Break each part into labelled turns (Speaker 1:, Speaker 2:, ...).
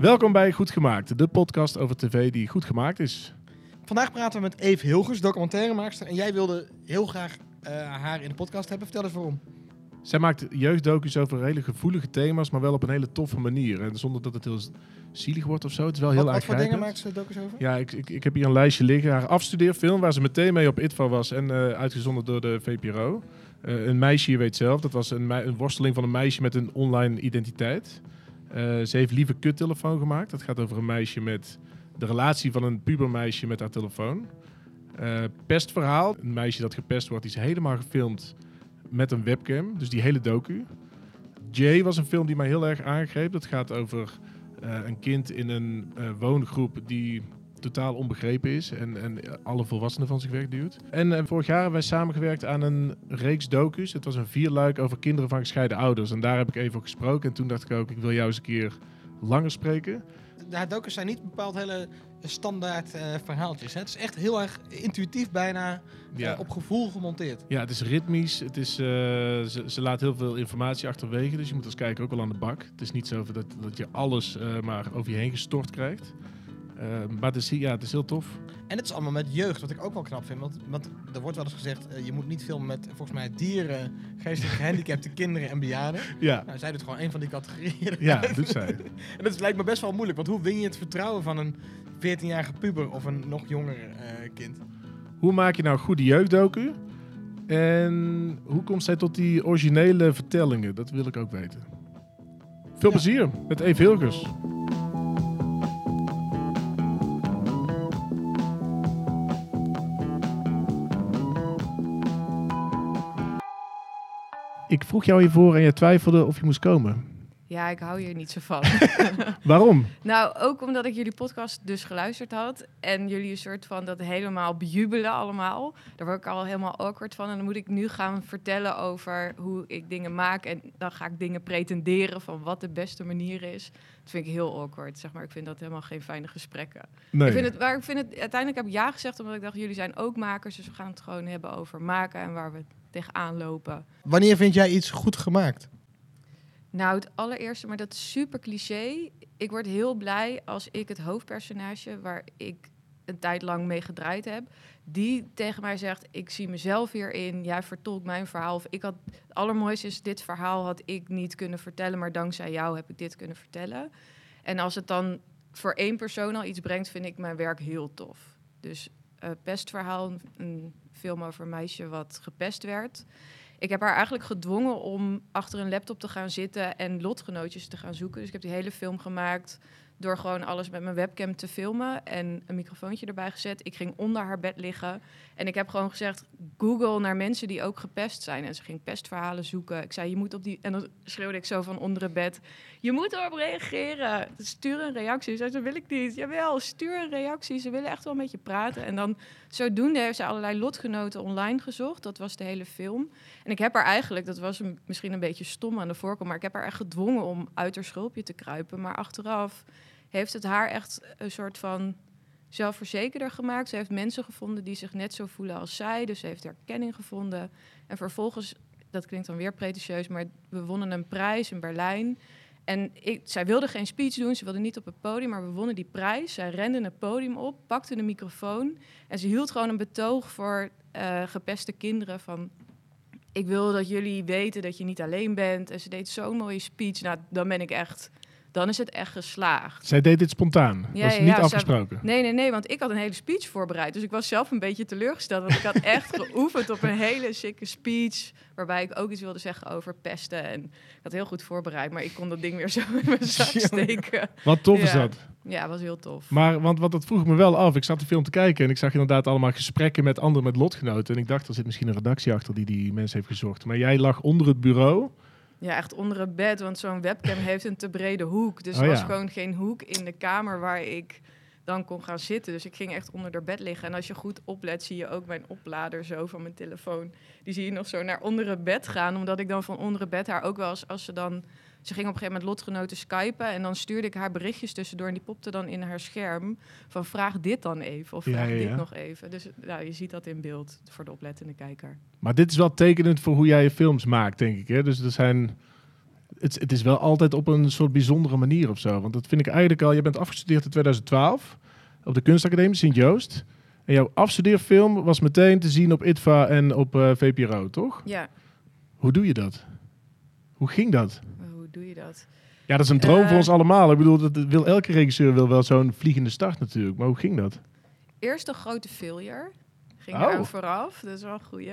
Speaker 1: Welkom bij Goed Gemaakt, de podcast over tv die goed gemaakt is.
Speaker 2: Vandaag praten we met Eve Hilgers, documentairemaakster. En jij wilde heel graag eh, haar in de podcast hebben. Vertel eens waarom.
Speaker 1: Zij maakt jeugddocu's over hele gevoelige thema's, maar wel op een hele toffe manier. En zonder dat het heel zielig wordt of zo. Het is wel heel
Speaker 2: wat, wat voor dingen maakt ze docus over?
Speaker 1: Ja, ik, ik, ik heb hier een lijstje liggen. Haar afstudeerfilm, waar ze meteen mee op ITVA was en eh, uitgezonden door de VPRO. Eh, een meisje, je weet zelf, dat was een, een worsteling van een meisje met een online identiteit. Eh, ze heeft Lieve Kuttelefoon gemaakt. Dat gaat over een meisje met de relatie van een pubermeisje met haar telefoon. Eh, pestverhaal, een meisje dat gepest wordt, die is helemaal gefilmd met een webcam. Dus die hele docu. Jay was een film die mij heel erg aangreep. Dat gaat over eh, een kind in een woongroep die totaal onbegrepen is en, en alle volwassenen van zich wegduwt. En vorig jaar hebben wij samengewerkt aan een reeks docu's. Het was een vierluik over kinderen van gescheiden ouders. En daar heb ik even over gesproken. En toen dacht ik ook, ik wil jou eens een keer langer spreken.
Speaker 2: De docus zijn niet bepaald hele standaard eh, verhaaltjes. Hè? Het is echt heel erg intuïtief bijna eh, op gevoel gemonteerd.
Speaker 1: Ja, het is ritmisch. Het is, eh, ze, ze laat heel veel informatie achterwege. Dus je moet als kijker ook wel aan de bak. Het is niet zo dat, dat je alles maar over je heen gestort krijgt. Eh, maar het is, ja, het is heel tof.
Speaker 2: En het is allemaal met jeugd, wat ik ook wel knap vind. Want, want er wordt wel eens gezegd, eh, je moet niet filmen met volgens mij dieren, geestelijk gehandicapte kinderen en bejaarden.
Speaker 1: Ja,
Speaker 2: Nou, zij doet gewoon een van die categorieën.
Speaker 1: ja doet zij.
Speaker 2: En dat lijkt me best wel moeilijk, want hoe win je het vertrouwen van een 14-jarige puber of een nog jonger eh, kind?
Speaker 1: Hoe maak je nou goede jeugddocu? En hoe komt zij tot die originele vertellingen? Dat wil ik ook weten. Veel
Speaker 2: Ja.
Speaker 1: plezier met Eve Hilgers. Ik vroeg jou hiervoor en je twijfelde of je moest komen.
Speaker 3: Ja, ik hou hier niet zo van.
Speaker 1: Waarom?
Speaker 3: nou, ook omdat ik jullie podcast dus geluisterd had. En jullie een soort van dat helemaal bejubelen allemaal. Daar word ik al helemaal awkward van. En dan moet ik nu gaan vertellen over hoe ik dingen maak. En dan ga ik dingen pretenderen van wat de beste manier is. Dat vind ik heel awkward, zeg maar. Ik vind dat helemaal geen fijne gesprekken.
Speaker 1: Nee.
Speaker 3: Ik vind het, maar ik vind het, uiteindelijk heb ik ja gezegd, omdat ik dacht, jullie zijn ook makers. Dus we gaan het gewoon hebben over maken en waar we tegenaan lopen.
Speaker 2: Wanneer vind jij iets goed gemaakt?
Speaker 3: Nou, het allereerste, maar dat is super cliché. Ik word heel blij als ik het hoofdpersonage, waar ik een tijd lang mee gedraaid heb, die tegen mij zegt: Ik zie mezelf hierin, jij vertolkt mijn verhaal. Of ik had, het allermooiste is, dit verhaal had ik niet kunnen vertellen, maar dankzij jou heb ik dit kunnen vertellen. En als het dan voor één persoon al iets brengt, vind ik mijn werk heel tof. Dus eh, Pestverhaal, een film over een meisje wat gepest werd. Ik heb haar eigenlijk gedwongen om achter een laptop te gaan zitten en lotgenootjes te gaan zoeken. Dus ik heb die hele film gemaakt door gewoon alles met mijn webcam te filmen en een microfoontje erbij gezet. Ik ging onder haar bed liggen en ik heb gewoon gezegd: Google naar mensen die ook gepest zijn. En ze ging pestverhalen zoeken. Ik zei: Je moet op die. En dan schreeuwde ik zo van onder het bed: Je moet erop reageren. Stuur een reactie. Ze zei: Dat wil ik niet. Jawel, stuur een reactie. Ze willen echt wel met je praten. En dan zodoende heeft ze allerlei lotgenoten online gezocht. Dat was de hele film. En ik heb haar eigenlijk, dat was misschien een beetje stom aan de voorkant, maar ik heb haar echt gedwongen om uit haar schulpje te kruipen. Maar achteraf heeft het haar echt een soort van zelfverzekerder gemaakt. Ze heeft mensen gevonden die zich net zo voelen als zij. Dus ze heeft herkenning gevonden. En vervolgens, dat klinkt dan weer pretentieus, maar we wonnen een prijs in Berlijn. En zij wilde geen speech doen, ze wilde niet op het podium, maar we wonnen die prijs. Zij rende het podium op, pakte de microfoon en ze hield gewoon een betoog voor eh, gepeste kinderen van... Ik wil dat jullie weten dat je niet alleen bent. En ze deed zo'n mooie speech. Nou, dan ben ik echt... Dan is het echt geslaagd.
Speaker 1: Zij deed dit spontaan.
Speaker 3: Ja,
Speaker 1: was
Speaker 3: ja,
Speaker 1: niet
Speaker 3: ja,
Speaker 1: afgesproken.
Speaker 3: Nee, nee, nee, want ik had een hele speech voorbereid. Dus ik was zelf een beetje teleurgesteld. Want ik had echt geoefend op een hele sikke speech. Waarbij ik ook iets wilde zeggen over pesten. En ik had heel goed voorbereid. Maar ik kon dat ding weer zo in mijn zak steken.
Speaker 1: Wat tof is dat.
Speaker 3: Ja, was heel tof.
Speaker 1: Maar, want, want dat vroeg me wel af. Ik zat de film te kijken en ik zag inderdaad allemaal gesprekken met anderen, met lotgenoten. En ik dacht, er zit misschien een redactie achter die die mensen heeft gezocht. Maar jij lag onder het bureau.
Speaker 3: Ja, echt onder het bed. Want zo'n webcam heeft een te brede hoek. Dus
Speaker 1: Oh,
Speaker 3: er was
Speaker 1: ja.
Speaker 3: gewoon geen hoek in de kamer waar ik dan kon gaan zitten. Dus ik ging echt onder haar bed liggen. En als je goed oplet, zie je ook mijn oplader zo van mijn telefoon. Die zie je nog zo naar onder het bed gaan. Omdat ik dan van onder het bed haar ook wel eens, als ze dan... Ze ging op een gegeven moment lotgenoten skypen. En dan stuurde ik haar berichtjes tussendoor. En die popte dan in haar scherm. Van vraag dit dan even. Of
Speaker 1: Ja,
Speaker 3: vraag
Speaker 1: ja,
Speaker 3: dit nog even. Dus ja, je ziet dat in beeld voor de oplettende kijker.
Speaker 1: Maar dit is wel tekenend voor hoe jij je films maakt, denk ik. Hè? Dus er zijn het, het is wel altijd op een soort bijzondere manier of zo. Want dat vind ik eigenlijk al... Je bent afgestudeerd in 2012 op de kunstacademie Sint-Joost. En jouw afstudeerfilm was meteen te zien op ITVA en op eh, VPRO, toch?
Speaker 3: Ja,
Speaker 1: Hoe doe je dat? Hoe ging dat?
Speaker 3: Doe je dat?
Speaker 1: Ja, dat is een droom
Speaker 3: Eh.
Speaker 1: voor ons allemaal. Ik bedoel, dat wil, elke regisseur wil wel zo'n vliegende start natuurlijk. Maar hoe ging dat?
Speaker 3: Eerst een grote failure. Ging
Speaker 1: Oh.
Speaker 3: daar ook vooraf. Dat is wel een goeie.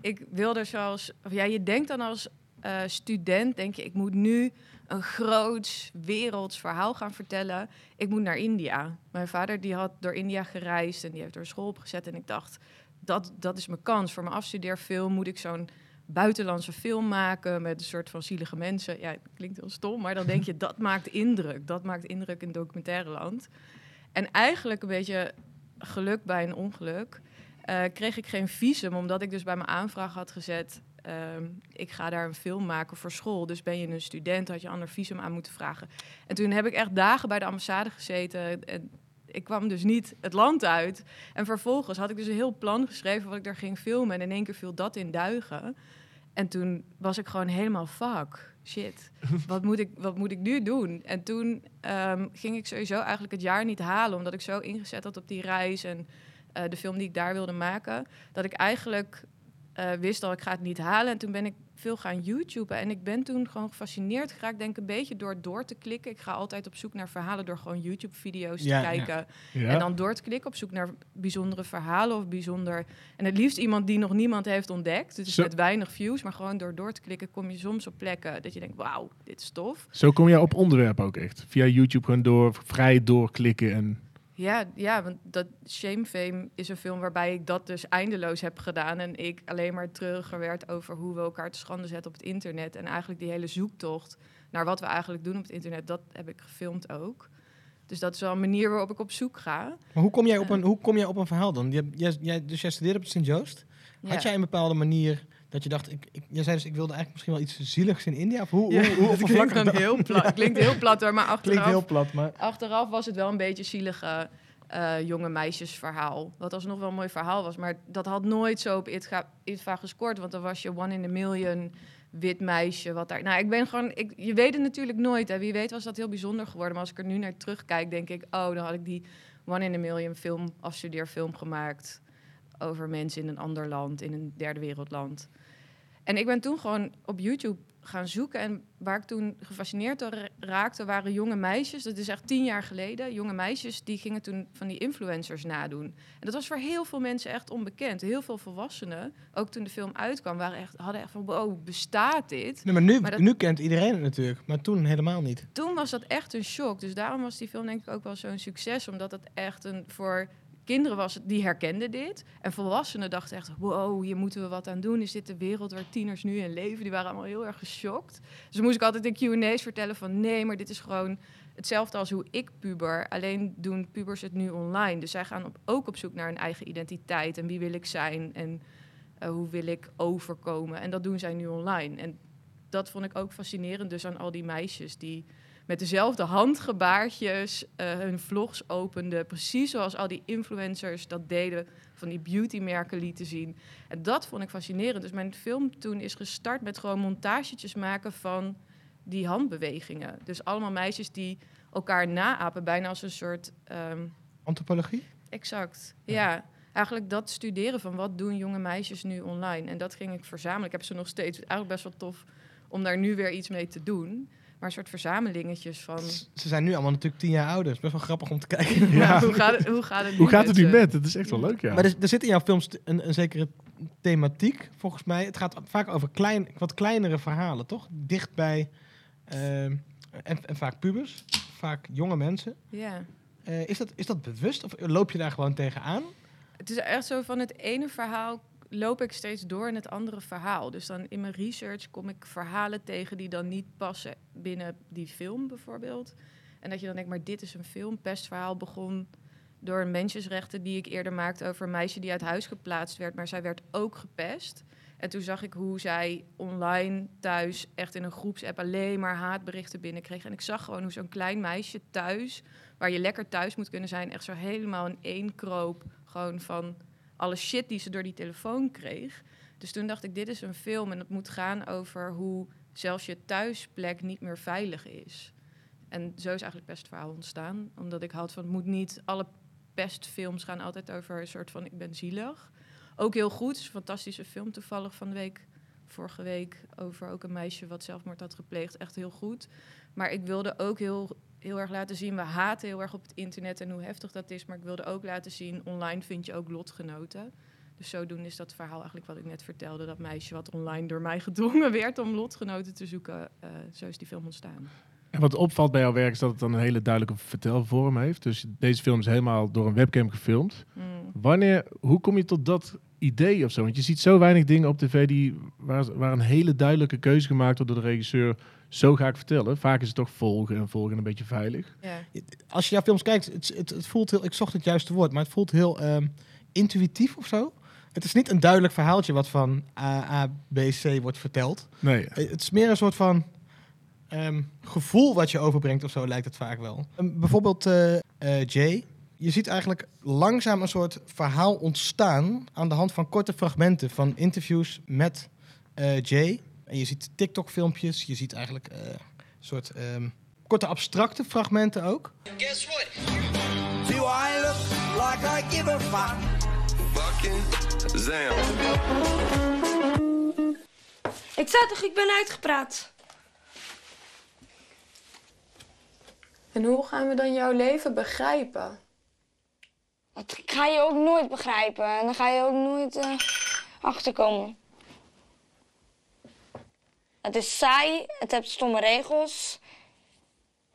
Speaker 3: Ik wilde zoals... Of ja, je denkt dan als eh, student, denk je... Ik moet nu een groots werelds verhaal gaan vertellen. Ik moet naar India. Mijn vader die had door India gereisd en die heeft er school opgezet. En ik dacht, dat, dat is mijn kans. Voor mijn afstudeerfilm moet ik zo'n buitenlandse film maken met een soort van zielige mensen. Ja, het klinkt heel stom, maar dan denk je, dat maakt indruk. Dat maakt indruk in documentaire land. En eigenlijk een beetje geluk bij een ongeluk, eh, kreeg ik geen visum, omdat ik dus bij mijn aanvraag had gezet. ehm, ik ga daar een film maken voor school. Dus ben je een student, had je een ander visum aan moeten vragen. En toen heb ik echt dagen bij de ambassade gezeten. En ik kwam dus niet het land uit. En vervolgens had ik dus een heel plan geschreven wat ik daar ging filmen. En in één keer viel dat in duigen. En toen was ik gewoon helemaal fuck. Shit, wat moet ik, wat moet ik nu doen? En toen ehm, ging ik sowieso eigenlijk het jaar niet halen, omdat ik zo ingezet had op die reis en eh, de film die ik daar wilde maken, dat ik eigenlijk eh, wist al, ik ga het niet halen. En toen ben ik veel gaan YouTuben en ik ben toen gewoon gefascineerd geraakt, denk ik, een beetje door door te klikken. Ik ga altijd op zoek naar verhalen door gewoon YouTube-video's
Speaker 2: Ja,
Speaker 3: te kijken.
Speaker 1: Ja.
Speaker 3: En dan door te klikken op zoek naar bijzondere verhalen of bijzonder... En het liefst iemand die nog niemand heeft ontdekt. Dus
Speaker 1: Zo.
Speaker 3: met weinig views, maar gewoon door door te klikken kom je soms op plekken dat je denkt, wauw, dit is tof.
Speaker 1: Zo kom je op onderwerp ook echt. Via YouTube gewoon door, vrij doorklikken en...
Speaker 3: Ja, ja, want dat Shame Fame is een film waarbij ik dat dus eindeloos heb gedaan. En ik alleen maar treuriger werd over hoe we elkaar te schande zetten op het internet. En eigenlijk die hele zoektocht naar wat we eigenlijk doen op het internet, dat heb ik gefilmd ook. Dus dat is wel een manier waarop ik op zoek ga.
Speaker 2: Maar hoe kom jij op een, hoe kom jij op een verhaal dan? Je, jij, dus jij studeerde op Sint-Joost. Had
Speaker 3: Ja.
Speaker 2: jij een bepaalde manier dat je dacht... Ik, ik, jij zei dus, ik wilde eigenlijk misschien wel iets zieligs in India. Of hoe,
Speaker 3: Ja,
Speaker 2: hoe, hoe
Speaker 3: het klinkt dan heel plat. Het klinkt heel plat hoor, maar
Speaker 2: Klinkt
Speaker 3: achteraf,
Speaker 2: heel plat, maar...
Speaker 3: achteraf was het wel een beetje zielige eh, jonge meisjesverhaal. Wat alsnog wel een mooi verhaal was, maar dat had nooit zo op ITVA, ITVA gescoord, want dan was je one in a million wit meisje wat daar. Nou, ik ben gewoon, ik, je weet het natuurlijk nooit. Hè. Wie weet was dat heel bijzonder geworden, maar als ik er nu naar terugkijk, denk ik, oh, dan had ik die one in a million film, afstudeerfilm gemaakt over mensen in een ander land, in een derde wereldland. En ik ben toen gewoon op YouTube gaan zoeken. En waar ik toen gefascineerd door ra- raakte, waren jonge meisjes. Dat is echt tien jaar geleden. Jonge meisjes die gingen toen van die influencers nadoen. En dat was voor heel veel mensen echt onbekend. Heel veel volwassenen, ook toen de film uitkwam, waren echt, hadden echt van, wow, bestaat dit?
Speaker 2: Nee, maar nu,
Speaker 3: Maar dat-
Speaker 2: nu kent iedereen het natuurlijk. Maar toen helemaal niet.
Speaker 3: toen was dat echt een shock. Dus daarom was die film denk ik ook wel zo'n succes. Omdat het echt een voor kinderen was, het- die herkenden dit. En volwassenen dachten echt, wow, hier moeten we wat aan doen. Is dit de wereld waar tieners nu in leven? Die waren allemaal heel erg geschokt. Dus dan moest ik altijd in Q&A's vertellen van... nee, maar dit is gewoon hetzelfde als hoe ik puber. Alleen doen pubers het nu online. Dus zij gaan op, ook op zoek naar een eigen identiteit. En wie wil ik zijn? En eh, hoe wil ik overkomen? En dat doen zij nu online. En dat vond ik ook fascinerend dus aan al die meisjes die met dezelfde handgebaartjes eh, hun vlogs openden. Precies zoals al die influencers dat deden, van die beautymerken lieten zien. En dat vond ik fascinerend. Dus mijn film toen is gestart met gewoon montagetjes maken van die handbewegingen. Dus allemaal meisjes die elkaar naapen, bijna als een soort... ehm,
Speaker 2: Antropologie?
Speaker 3: Exact. Ja. eigenlijk dat studeren van wat doen jonge meisjes nu online. En dat ging ik verzamelen. Ik heb ze nog steeds eigenlijk best wel tof om daar nu weer iets mee te doen. Maar een soort verzamelingetjes van.
Speaker 2: Ze zijn nu allemaal natuurlijk tien jaar ouder. is best wel grappig om te kijken.
Speaker 1: Ja.
Speaker 3: hoe, gaat het, hoe gaat het nu
Speaker 1: Hoe gaat het nu met? Het is echt wel leuk, ja.
Speaker 2: Maar er, er zit in jouw films een, een zekere thematiek, volgens mij. Het gaat vaak over klein, wat kleinere verhalen, toch? Dicht bij, ehm, en, en vaak pubers, vaak jonge mensen.
Speaker 3: Ja.
Speaker 2: Eh, is, dat, is dat bewust of loop je daar gewoon tegenaan?
Speaker 3: Het is echt zo van het ene verhaal loop ik steeds door in het andere verhaal. Dus dan in mijn research kom ik verhalen tegen die dan niet passen binnen die film bijvoorbeeld. En dat je dan denkt, maar dit is een film. Pestverhaal begon door een mensjesrechten die ik eerder maakte over een meisje die uit huis geplaatst werd, maar zij werd ook gepest. En toen zag ik hoe zij online thuis echt in een groepsapp alleen maar haatberichten binnenkreeg. En ik zag gewoon hoe zo'n klein meisje thuis, waar je lekker thuis moet kunnen zijn, echt zo helemaal in één kroop. Gewoon van alle shit die ze door die telefoon kreeg. Dus toen dacht ik, dit is een film en het moet gaan over hoe zelfs je thuisplek niet meer veilig is. En zo is eigenlijk best het verhaal ontstaan. Omdat ik had van, het moet niet alle pestfilms gaan altijd over een soort van, ik ben zielig. Ook heel goed, een fantastische film toevallig van de week, vorige week, over ook een meisje wat zelfmoord had gepleegd. Echt heel goed. Maar ik wilde ook heel, heel erg laten zien, we haten heel erg op het internet en hoe heftig dat is. Maar ik wilde ook laten zien, online vind je ook lotgenoten. Dus zodoende is dat verhaal eigenlijk wat ik net vertelde. Dat meisje wat online door mij gedwongen werd om lotgenoten te zoeken. eh, zo is die film ontstaan.
Speaker 1: En wat opvalt bij jouw werk is dat het dan een hele duidelijke vertelvorm heeft. Dus deze film is helemaal door een webcam gefilmd.
Speaker 3: Mm.
Speaker 1: Wanneer, hoe kom je tot dat idee of zo? Want je ziet zo weinig dingen op tv die, waar, waar een hele duidelijke keuze gemaakt wordt door de regisseur. Zo ga ik vertellen. Vaak is het toch volgen en volgen een beetje veilig.
Speaker 3: Ja.
Speaker 2: Als je naar films kijkt, het, het, het voelt heel... Ik zocht het juiste woord, maar het voelt heel ehm, intuïtief of zo. Het is niet een duidelijk verhaaltje wat van A, A, B, C wordt verteld.
Speaker 1: Nee.
Speaker 2: Eh, Het is meer een soort van ehm, gevoel wat je overbrengt of zo, lijkt het vaak wel. Ehm, bijvoorbeeld eh, eh, Jay. Je ziet eigenlijk langzaam een soort verhaal ontstaan aan de hand van korte fragmenten van interviews met eh, Jay. En je ziet TikTok-filmpjes, je ziet eigenlijk eh, een soort ehm, korte abstracte fragmenten ook.
Speaker 4: Guess what? Do I look like I give a fuck?
Speaker 5: Fucking Zam.
Speaker 6: Ik zei toch, ik ben uitgepraat.
Speaker 7: En hoe gaan we dan jouw leven begrijpen?
Speaker 6: Dat ga je ook nooit begrijpen. En dan ga je ook nooit eh, achterkomen. Het is saai, het heeft stomme regels.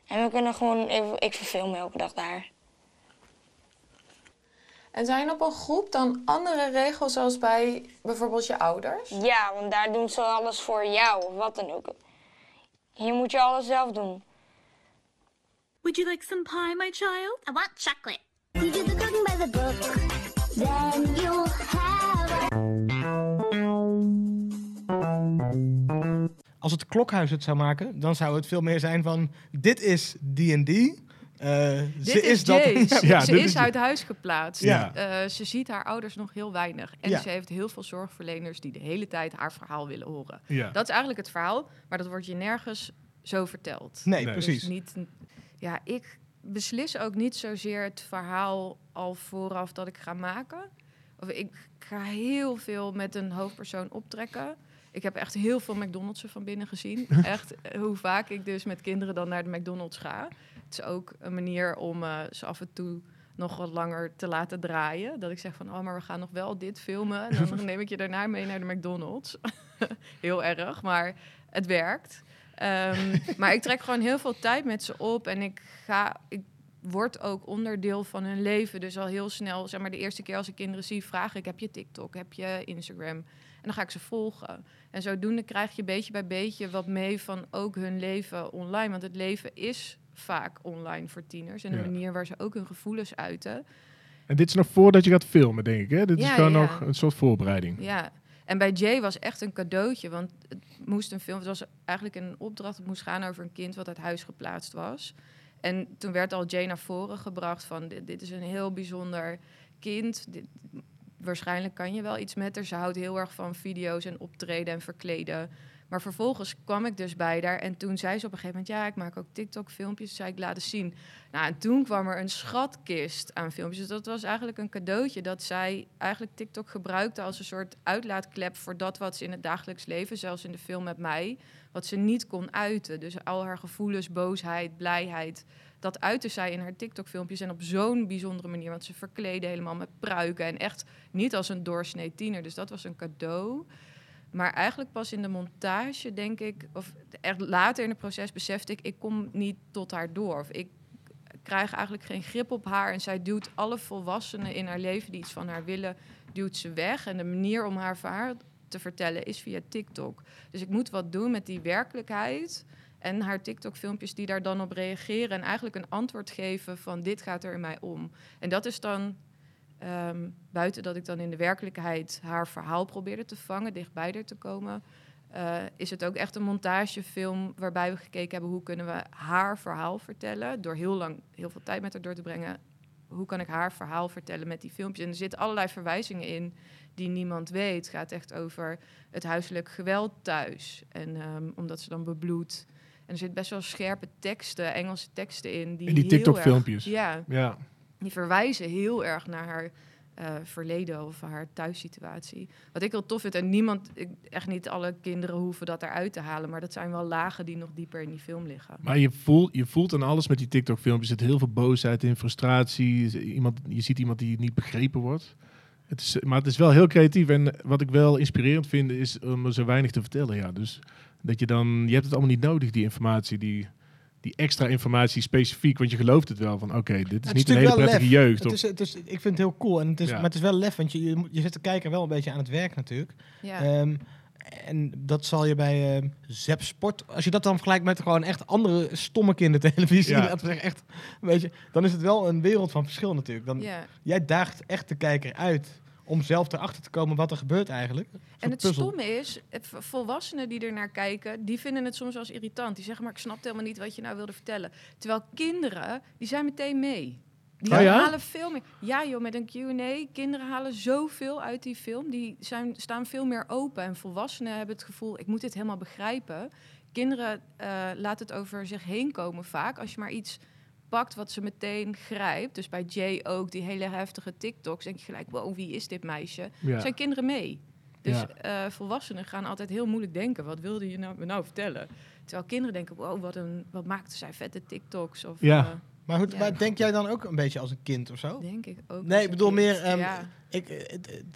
Speaker 6: En we kunnen gewoon even... Ik verveel me elke dag daar.
Speaker 7: En zijn op een groep dan andere regels als bij bijvoorbeeld je ouders?
Speaker 6: Ja, want daar doen ze alles voor jou, of wat dan ook. Hier moet je alles zelf doen.
Speaker 8: Would you like some pie, my child?
Speaker 9: I want chocolate. You do the cooking by the book, then you'll have
Speaker 2: Als het klokhuis het zou maken, dan zou het veel meer zijn van... Dit is D&D. eh,
Speaker 3: Dit
Speaker 2: ze
Speaker 3: is,
Speaker 2: dat.
Speaker 3: Jay. Ze,
Speaker 1: Ja,
Speaker 3: ze is
Speaker 1: is-
Speaker 3: uit huis geplaatst.
Speaker 2: Ja.
Speaker 3: Eh, ze ziet haar ouders nog heel weinig. En
Speaker 2: Ja.
Speaker 3: ze heeft heel veel zorgverleners die de hele tijd haar verhaal willen horen.
Speaker 1: Ja.
Speaker 3: Dat is eigenlijk het verhaal, maar dat wordt je nergens zo verteld.
Speaker 2: Nee,
Speaker 1: Nee.
Speaker 2: precies.
Speaker 3: Dus niet, ja, ik beslis ook niet zozeer het verhaal al vooraf dat ik ga maken. Of ik ga heel veel met een hoofdpersoon optrekken. Ik heb echt heel veel McDonald's van binnen gezien. Echt, eh, hoe vaak ik dus met kinderen dan naar de McDonald's ga. Het is ook een manier om eh, ze af en toe nog wat langer te laten draaien. Dat ik zeg van, oh, maar we gaan nog wel dit filmen. En dan neem ik je daarna mee naar de McDonald's. heel erg, maar het werkt. Ehm, maar ik trek gewoon heel veel tijd met ze op. En ik ga... Ik, word ook onderdeel van hun leven. Dus al heel snel, zeg maar de eerste keer als ik kinderen zie, vraag ik: heb je TikTok, heb je Instagram? Dan ga ik ze volgen. En zodoende krijg je beetje bij beetje wat mee van ook hun leven online. Want het leven is vaak online voor tieners. En een
Speaker 1: Ja.
Speaker 3: manier waar ze ook hun gevoelens uiten.
Speaker 1: En dit is nog voordat je gaat filmen, denk ik. Hè? Dit is gewoon
Speaker 3: ja.
Speaker 1: nog een soort voorbereiding.
Speaker 3: Ja. En bij Jay was echt een cadeautje. Want het moest een film. Het was eigenlijk een opdracht. Het moest gaan over een kind wat uit huis geplaatst was. En toen werd al Jay naar voren gebracht van dit, dit is een heel bijzonder kind. Dit, waarschijnlijk kan je wel iets met haar. Ze houdt heel erg van video's en optreden en verkleden. Maar vervolgens kwam ik dus bij haar en toen zei ze op een gegeven moment... ja, ik maak ook TikTok-filmpjes, zei ik laten zien. Nou, en toen kwam er een schatkist aan filmpjes. Dus dat was eigenlijk een cadeautje dat zij eigenlijk TikTok gebruikte... als een soort uitlaatklep voor dat wat ze in het dagelijks leven... zelfs in de film met mij, wat ze niet kon uiten. Dus al haar gevoelens, boosheid, blijheid... dat uitte zij in haar TikTok-filmpjes en op zo'n bijzondere manier. Want ze verkleden helemaal met pruiken en echt niet als een doorsnee tiener. Dus dat was een cadeau... Maar eigenlijk pas in de montage, denk ik, of echt later in het proces besefte ik, ik kom niet tot haar door. Of ik krijg eigenlijk geen grip op haar. En zij duwt alle volwassenen in haar leven die iets van haar willen, duwt ze weg. En de manier om haar verhaal te vertellen is via TikTok. Dus ik moet wat doen met die werkelijkheid. En haar TikTok-filmpjes die daar dan op reageren. En eigenlijk een antwoord geven van dit gaat er in mij om. En dat is dan Ehm, buiten dat ik dan in de werkelijkheid haar verhaal probeerde te vangen, dichtbij er te komen, eh, is het ook echt een montagefilm waarbij we gekeken hebben hoe kunnen we haar verhaal vertellen door heel lang heel veel tijd met haar door te brengen hoe kan ik haar verhaal vertellen met die filmpjes? En er zitten allerlei verwijzingen in die niemand weet. Het gaat echt over het huiselijk geweld thuis. En ehm, omdat ze dan bebloedt. En er zit best wel scherpe teksten, Engelse teksten in. Die
Speaker 1: In die TikTok-filmpjes.
Speaker 3: Ja,
Speaker 1: Ja.
Speaker 3: die verwijzen heel erg naar haar eh, verleden of haar thuissituatie. Wat ik heel tof vind, en niemand, ik, echt niet alle kinderen hoeven dat eruit te halen, maar dat zijn wel lagen die nog dieper in die film liggen.
Speaker 1: Maar je voelt, je voelt aan alles met die TikTok-filmpjes. Er zit heel veel boosheid in, frustratie. Iemand, je ziet iemand die niet begrepen wordt. Het is, maar het is wel heel creatief. En wat ik wel inspirerend vind, is om er zo weinig te vertellen. Ja. Dus dat je dan... Je hebt het allemaal niet nodig, die informatie. Die, die extra informatie specifiek. Want je gelooft het wel van... Oké, dit is
Speaker 2: Het
Speaker 1: niet een hele prettige
Speaker 2: lef.
Speaker 1: jeugd.
Speaker 2: Het
Speaker 1: Of,
Speaker 2: is, het is, ik vind het heel cool. En het is,
Speaker 1: Ja.
Speaker 2: Maar het is wel lef, want je, je, moet- je zit de kijker wel een beetje aan het werk natuurlijk.
Speaker 3: Ja.
Speaker 2: Ehm, en dat zal je bij ehm Zep Sport, als je dat dan vergelijkt met gewoon echt andere stomme kindertelevisie,
Speaker 1: Ja.
Speaker 2: laten we zeggen, echt, weet je, dan is het wel een wereld van verschil natuurlijk. Dan,
Speaker 3: ja.
Speaker 2: Jij daagt echt de kijker uit om zelf erachter te komen wat er gebeurt eigenlijk.
Speaker 3: En het
Speaker 2: puzzel.
Speaker 3: stomme is, v- volwassenen die er naar kijken, die vinden het soms wel eens irritant. Die zeggen, maar ik snap helemaal niet wat je nou wilde vertellen. Terwijl kinderen, die zijn meteen mee. Die
Speaker 1: Oh ja?
Speaker 3: halen veel meer. Ja joh, met een Q&A, kinderen halen zoveel uit die film. Die zijn, staan veel meer open. En volwassenen hebben het gevoel, ik moet dit helemaal begrijpen. Kinderen eh, laten het over zich heen komen vaak. Als je maar iets pakt wat ze meteen grijpt. Dus bij Jay ook, die hele heftige TikToks. Denk je gelijk, wow, wie is dit meisje?
Speaker 1: ja.
Speaker 3: zijn kinderen mee. Dus
Speaker 1: Ja.
Speaker 3: eh, volwassenen gaan altijd heel moeilijk denken. Wat wilde je nou, me nou vertellen? Terwijl kinderen denken, wow, wat, een, wat maakte zij vette TikToks? Of,
Speaker 1: Ja.
Speaker 3: eh,
Speaker 2: Maar, goed,
Speaker 3: Ja.
Speaker 2: maar denk jij dan ook een beetje als een kind of zo?
Speaker 3: denk ik ook.
Speaker 2: Nee,
Speaker 3: als
Speaker 2: ik bedoel
Speaker 3: kind.
Speaker 2: meer, ehm,
Speaker 3: ja.
Speaker 2: Ik, eh,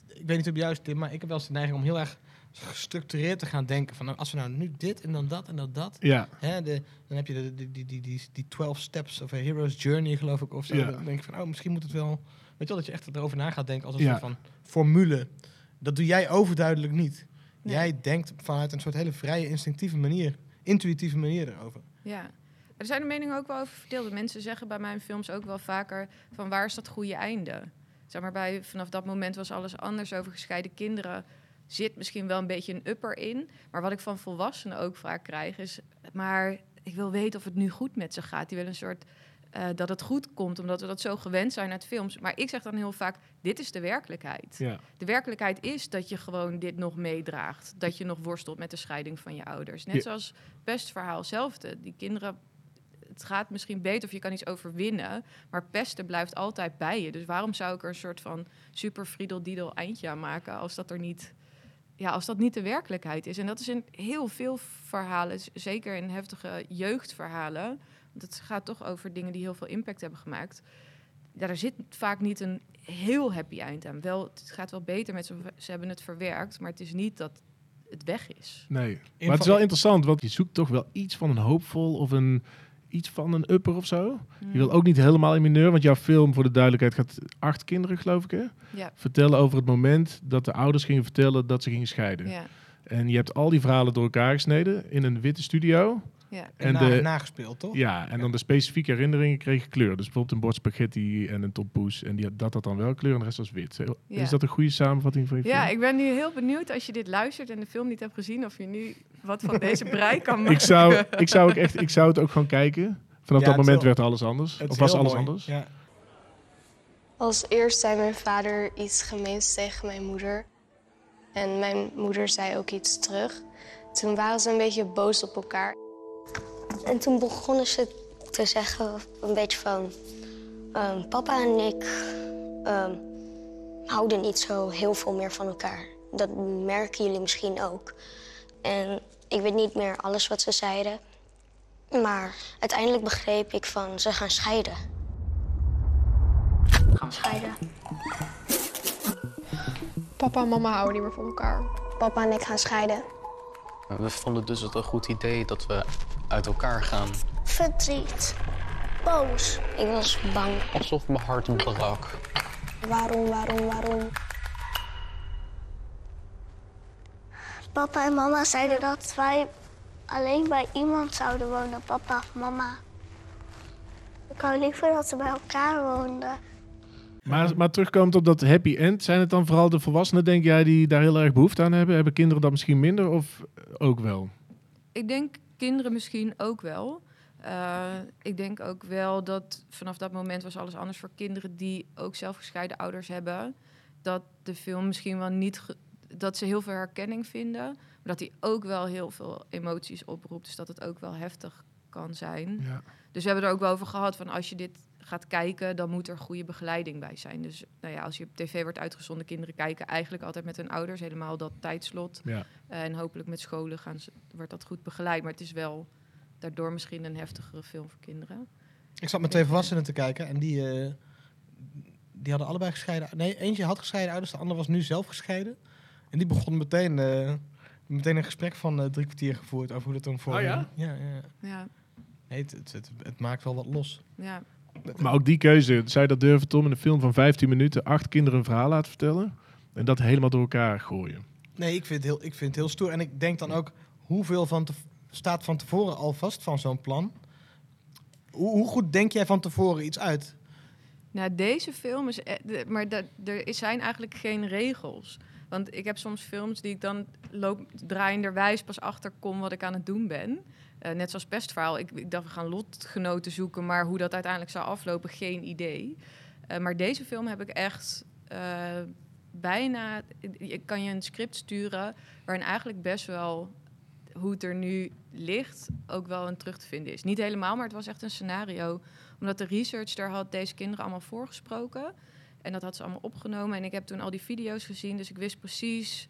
Speaker 2: ik weet niet of het juist Tim, maar ik heb wel eens de neiging om heel erg gestructureerd te gaan denken. Van nou, als we nou nu dit en dan dat en dan dat.
Speaker 1: ja.
Speaker 2: Hè, de, dan heb je de, die, die, die, die, die 12 steps of a hero's journey, geloof ik. Of zo.
Speaker 1: Ja.
Speaker 2: Dan denk ik van, oh, misschien moet het wel... Weet je wel, dat je echt erover na gaat denken als een
Speaker 1: Ja.
Speaker 2: soort van formule. Dat doe jij overduidelijk niet.
Speaker 3: Nee.
Speaker 2: Jij denkt vanuit een soort hele vrije, instinctieve manier, intuïtieve manier erover.
Speaker 3: ja. Er zijn de meningen ook wel over verdeeld. Mensen zeggen bij mijn films ook wel vaker van waar is dat goede einde? Zeg maar bij vanaf dat moment was alles anders over gescheiden kinderen. Zit misschien wel een beetje een upper in. Maar wat ik van volwassenen ook vaak krijg is... maar ik wil weten of het nu goed met ze gaat. Die willen een soort... eh, dat het goed komt, omdat we dat zo gewend zijn uit films. Maar ik zeg dan heel vaak, dit is de werkelijkheid.
Speaker 1: ja.
Speaker 3: De werkelijkheid is dat je gewoon dit nog meedraagt. Dat je nog worstelt met de scheiding van je ouders. Net
Speaker 1: Ja.
Speaker 3: zoals pestverhaal hetzelfde. Die kinderen, het gaat misschien beter of je kan iets overwinnen. Maar pesten blijft altijd bij je. Dus waarom zou ik er een soort van super friedel eindje aan maken... als dat er niet... Ja, als dat niet de werkelijkheid is. En dat is in heel veel verhalen, zeker in heftige jeugdverhalen. Want het gaat toch over dingen die heel veel impact hebben gemaakt. Ja, daar zit vaak niet een heel happy eind aan. Wel, het gaat wel beter met ze. Ze hebben het verwerkt, maar het is niet dat het weg is.
Speaker 1: Nee. Maar het is wel interessant, want je zoekt toch wel iets van een hoopvol of een iets van een upper of zo. Je wil ook niet helemaal in mineur, want jouw film, voor de duidelijkheid, gaat acht kinderen, geloof ik, hè?
Speaker 3: Ja,
Speaker 1: Vertellen over het moment dat de ouders gingen vertellen dat ze gingen scheiden.
Speaker 3: ja,
Speaker 1: En je hebt al die verhalen door elkaar gesneden in een witte studio.
Speaker 3: Ja.
Speaker 2: En,
Speaker 1: En
Speaker 2: na-
Speaker 1: de-
Speaker 2: nagespeeld, toch?
Speaker 1: Ja, en dan de specifieke herinneringen kregen kleur. Dus bijvoorbeeld een bord spaghetti en een tompoes. En die, dat had dan wel kleur en de rest was wit.
Speaker 3: Ja.
Speaker 1: Is dat een goede samenvatting van je film?
Speaker 3: ja, ik ben nu heel benieuwd als je dit luistert en de film niet hebt gezien... of je nu wat van deze brei kan maken.
Speaker 1: ik, zou, ik, zou ook echt, ik zou het ook gewoon kijken. Vanaf
Speaker 2: Ja,
Speaker 1: dat moment werd alles anders. Of was alles
Speaker 2: mooi.
Speaker 1: anders?
Speaker 2: Ja.
Speaker 10: Als eerst zei mijn vader iets gemeens tegen mijn moeder. En mijn moeder zei ook iets terug. Toen waren ze een beetje boos op elkaar.
Speaker 6: En toen begonnen ze te zeggen een beetje van... ehm, papa en ik ehm, houden niet zo heel veel meer van elkaar. Dat merken jullie misschien ook. En ik weet niet meer alles wat ze zeiden. Maar uiteindelijk begreep ik van ze gaan scheiden. Gaan scheiden.
Speaker 10: Papa en mama houden niet meer van elkaar.
Speaker 6: Papa en ik gaan scheiden.
Speaker 11: We vonden dus het een goed idee dat we uit elkaar gaan.
Speaker 6: Verdriet. Boos. Ik was bang.
Speaker 11: Alsof mijn hart brak.
Speaker 6: Waarom, waarom, waarom?
Speaker 9: Papa en mama zeiden dat wij alleen bij iemand zouden wonen, papa of mama. Ik wou liever dat ze bij elkaar woonden.
Speaker 1: Maar, maar terugkomend op dat happy end, zijn het dan vooral de volwassenen, denk jij, die daar heel erg behoefte aan hebben? Hebben kinderen dat misschien minder of ook wel?
Speaker 3: Ik denk kinderen misschien ook wel. Eh, ik denk ook wel dat vanaf dat moment was alles anders voor kinderen die ook zelf gescheiden ouders hebben. Dat de film misschien wel niet. dat ze heel veel herkenning vinden. Maar dat hij ook wel heel veel emoties oproept. Dus dat het ook wel heftig kan zijn.
Speaker 1: Ja.
Speaker 3: Dus we hebben er ook wel over gehad van als je dit gaat kijken, dan moet er goede begeleiding bij zijn. Dus nou ja, als je op tv wordt uitgezonden, kinderen kijken eigenlijk altijd met hun ouders, helemaal dat tijdslot.
Speaker 1: Ja.
Speaker 3: Eh, en hopelijk met scholen gaan ze, wordt dat goed begeleid. Maar het is wel daardoor misschien een heftigere film voor kinderen.
Speaker 2: Ik zat met twee volwassenen te kijken en die, eh, die hadden allebei gescheiden. Nee, eentje had gescheiden ouders, de ander was nu zelf gescheiden. En die begon meteen, eh, meteen een gesprek van eh, drie kwartier gevoerd over hoe dat dan voor.
Speaker 1: Oh ja?
Speaker 2: ja, ja.
Speaker 3: Ja,
Speaker 2: Nee, het, het, het, het maakt wel wat los.
Speaker 3: ja.
Speaker 1: Maar ook die keuze, zou je dat durven, Tom, in een film van 15 minuten acht kinderen een verhaal laten vertellen? En dat helemaal door elkaar gooien.
Speaker 2: Nee, ik vind, het heel, ik vind het heel stoer. En ik denk dan ook, hoeveel van te, staat van tevoren al vast van zo'n plan? Hoe, hoe goed denk jij van tevoren iets uit?
Speaker 3: Nou, deze film is. e- de- Maar dat, er is- zijn eigenlijk geen regels. Want ik heb soms films die ik dan loop draaienderwijs pas achter kom wat ik aan het doen ben. Eh, net zoals Pestverhaal. Ik, ik dacht, we gaan lotgenoten zoeken, maar hoe dat uiteindelijk zou aflopen, geen idee. Eh, maar deze film heb ik echt eh, bijna... Ik kan je een script sturen waarin eigenlijk best wel hoe het er nu ligt ook wel een terug te vinden is. Niet helemaal, maar het was echt een scenario. Omdat de researcher had deze kinderen allemaal voorgesproken. En dat had ze allemaal opgenomen. En ik heb toen al die video's gezien. Dus ik wist precies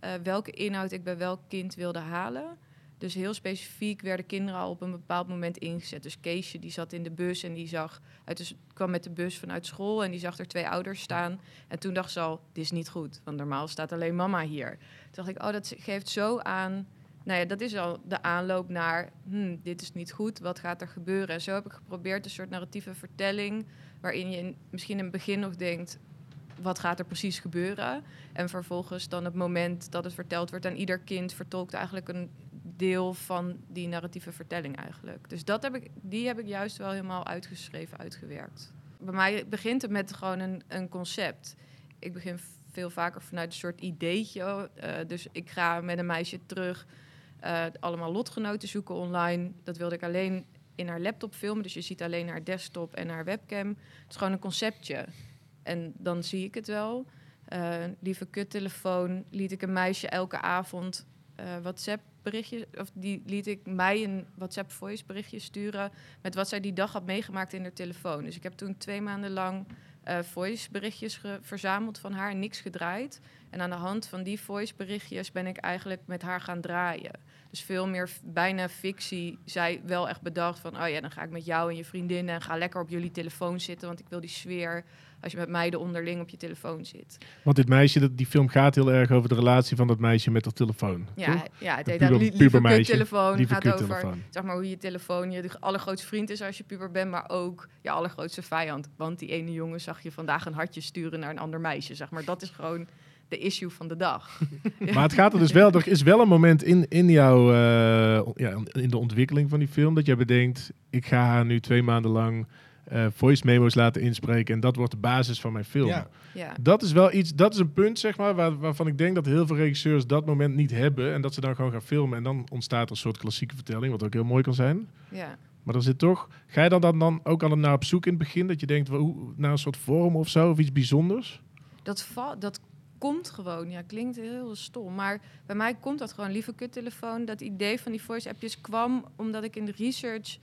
Speaker 3: eh, welke inhoud ik bij welk kind wilde halen. Dus heel specifiek werden kinderen al op een bepaald moment ingezet. Dus Keesje die zat in de bus en die zag uit de, kwam met de bus vanuit school en die zag er twee ouders staan. En toen dacht ze al, dit is niet goed, want normaal staat alleen mama hier. Toen dacht ik, oh, dat geeft zo aan. Nou ja, dat is al de aanloop naar, hmm, dit is niet goed, wat gaat er gebeuren? En zo heb ik geprobeerd een soort narratieve vertelling, waarin je misschien in het begin nog denkt, wat gaat er precies gebeuren? En vervolgens dan het moment dat het verteld wordt aan ieder kind vertolkt eigenlijk een deel van die narratieve vertelling eigenlijk. Dus dat heb ik, die heb ik juist wel helemaal uitgeschreven, uitgewerkt. Bij mij begint het met gewoon een, een concept. Ik begin veel vaker vanuit een soort ideetje. eh, dus ik ga met een meisje terug, eh, allemaal lotgenoten zoeken online. Dat wilde ik alleen in haar laptop filmen. Dus je ziet alleen haar desktop en haar webcam. Het is gewoon een conceptje. En dan zie ik het wel. Eh, lieve kuttelefoon liet ik een meisje elke avond eh, WhatsApp berichtje, of die liet ik mij een WhatsApp voice berichtje sturen met wat zij die dag had meegemaakt in haar telefoon. Dus ik heb toen twee maanden lang voice berichtjes verzameld van haar, niks gedraaid. En aan de hand van die voice berichtjes ben ik eigenlijk met haar gaan draaien. Dus veel meer bijna fictie. Zij wel echt bedacht van, oh ja, dan ga ik met jou en je vriendinnen en ga lekker op jullie telefoon zitten, want ik wil die sfeer als je met meiden onderling op je telefoon zit.
Speaker 1: Want dit meisje, die film gaat heel erg over de relatie van dat meisje met haar telefoon.
Speaker 3: Ja,
Speaker 1: toch?
Speaker 3: ja het heet
Speaker 1: puber-
Speaker 3: li-. Lieve gaat over zeg maar, hoe je telefoon je de allergrootste vriend is als je puber bent, maar ook je allergrootste vijand. Want die ene jongen zag je vandaag een hartje sturen naar een ander meisje. Zeg maar. Dat is gewoon de issue van de dag.
Speaker 1: Maar het gaat er dus wel, er is wel een moment in, in jouw, eh, ja, in de ontwikkeling van die film, dat jij bedenkt, ik ga haar nu twee maanden lang eh, voice memo's laten inspreken en dat wordt de basis van mijn film.
Speaker 2: Ja.
Speaker 3: Ja.
Speaker 1: Dat is wel iets, dat is een punt, zeg maar, waar, waarvan ik denk dat heel veel regisseurs dat moment niet hebben en dat ze dan gewoon gaan filmen en dan ontstaat er een soort klassieke vertelling, wat ook heel mooi kan zijn.
Speaker 3: Ja.
Speaker 1: Maar er zit toch, ga je dan, dan, dan ook al naar op zoek in het begin, dat je denkt, hoe, naar een soort vorm of zo, of iets bijzonders?
Speaker 3: Dat, va- dat komt gewoon. Ja, klinkt heel stom. Maar bij mij komt dat gewoon. Lieve kuttelefoon. Dat idee van die voice-appjes kwam omdat ik in de research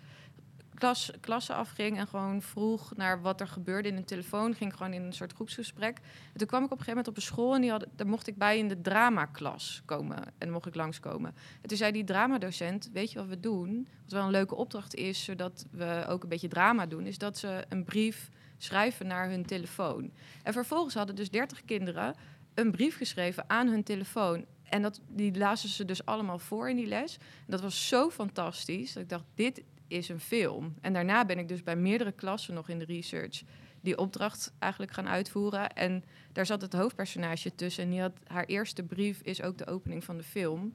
Speaker 3: klas, klassen afging en gewoon vroeg naar wat er gebeurde in een telefoon. Ging gewoon in een soort groepsgesprek. En toen kwam ik op een gegeven moment op een school en die hadden, daar mocht ik bij in de dramaklas komen. En mocht ik langskomen. En toen zei die dramadocent, weet je wat we doen? Wat wel een leuke opdracht is, zodat we ook een beetje drama doen, is dat ze een brief schrijven naar hun telefoon. En vervolgens hadden dus 30 kinderen een brief geschreven aan hun telefoon. En dat, die lazen ze dus allemaal voor in die les. En dat was zo fantastisch dat ik dacht, dit is een film. En daarna ben ik dus bij meerdere klassen nog in de research die opdracht eigenlijk gaan uitvoeren. En daar zat het hoofdpersonage tussen. En die had, haar eerste brief is ook de opening van de film.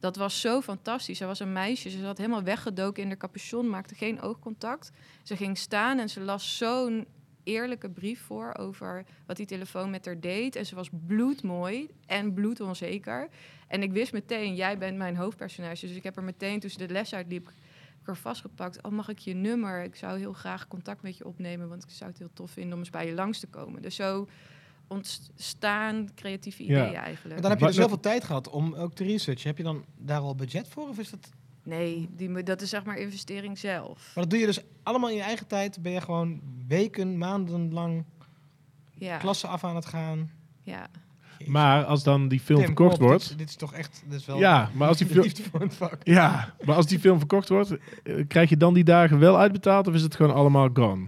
Speaker 3: Dat was zo fantastisch. Ze was een meisje. Ze zat helemaal weggedoken in haar capuchon, maakte geen oogcontact. Ze ging staan en ze las zo'n eerlijke brief voor over wat die telefoon met haar deed. En ze was bloedmooi en bloedonzeker. En ik wist meteen, jij bent mijn hoofdpersonage. Dus ik heb er meteen, toen ze de les uitliep, ik word vastgepakt. Oh, mag ik je nummer? Ik zou heel graag contact met je opnemen, want ik zou het heel tof vinden om eens bij je langs te komen. Dus zo ontstaan creatieve
Speaker 1: Ja.
Speaker 3: ideeën eigenlijk.
Speaker 2: Maar dan heb je dus zoveel tijd gehad om ook te researchen. Heb je dan daar al budget voor? Of is dat...
Speaker 3: Nee, die, dat is zeg maar investering zelf.
Speaker 2: Maar dat doe je dus allemaal in je eigen tijd. Ben je gewoon weken, maanden lang
Speaker 3: Ja,
Speaker 2: klassen af aan het gaan.
Speaker 3: ja.
Speaker 1: Maar als dan die film
Speaker 2: Tim,
Speaker 1: verkocht
Speaker 2: op,
Speaker 1: wordt...
Speaker 2: Dit, dit is toch echt... Dit is wel
Speaker 1: Ja, maar als die film...
Speaker 2: liefde voor het vak.
Speaker 1: Ja, maar als die film verkocht wordt, eh, krijg je dan die dagen wel uitbetaald of is het gewoon allemaal gone?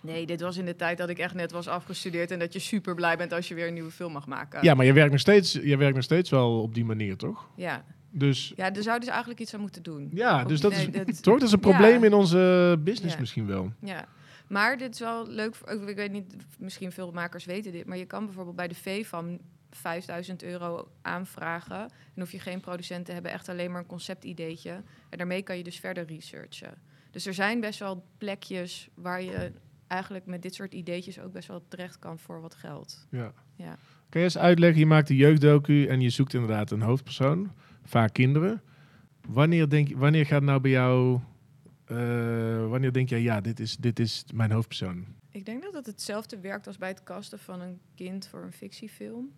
Speaker 3: Nee, dit was in de tijd dat ik echt net was afgestudeerd en dat je super blij bent als je weer een nieuwe film mag maken.
Speaker 1: Ja, maar je werkt nog steeds, je werkt nog steeds wel op die manier, toch?
Speaker 3: Ja,
Speaker 1: Dus
Speaker 3: ja daar zouden ze eigenlijk iets aan moeten doen.
Speaker 1: ja, dus dat
Speaker 3: nee,
Speaker 1: is toch dat is een probleem in onze business
Speaker 3: Ja.
Speaker 1: misschien wel.
Speaker 3: Ja, maar dit is wel leuk. Ik weet niet, misschien veel makers weten dit, maar je kan bijvoorbeeld bij de VFAM 5000 euro aanvragen. En hoef je geen producent te hebben, echt alleen maar een conceptideetje. En daarmee kan je dus verder researchen. Dus er zijn best wel plekjes waar je eigenlijk met dit soort ideetjes ook best wel terecht kan voor wat geld.
Speaker 1: Ja.
Speaker 3: Ja.
Speaker 1: Kan je eens uitleggen, je maakt een jeugddocu en je zoekt inderdaad een hoofdpersoon, vaak kinderen. Wanneer, denk, je- wanneer gaat nou bij jou, eh, wanneer denk jij, ja, dit is, dit is mijn hoofdpersoon?
Speaker 3: Ik denk dat het hetzelfde werkt als bij het casten van een kind voor een fictiefilm.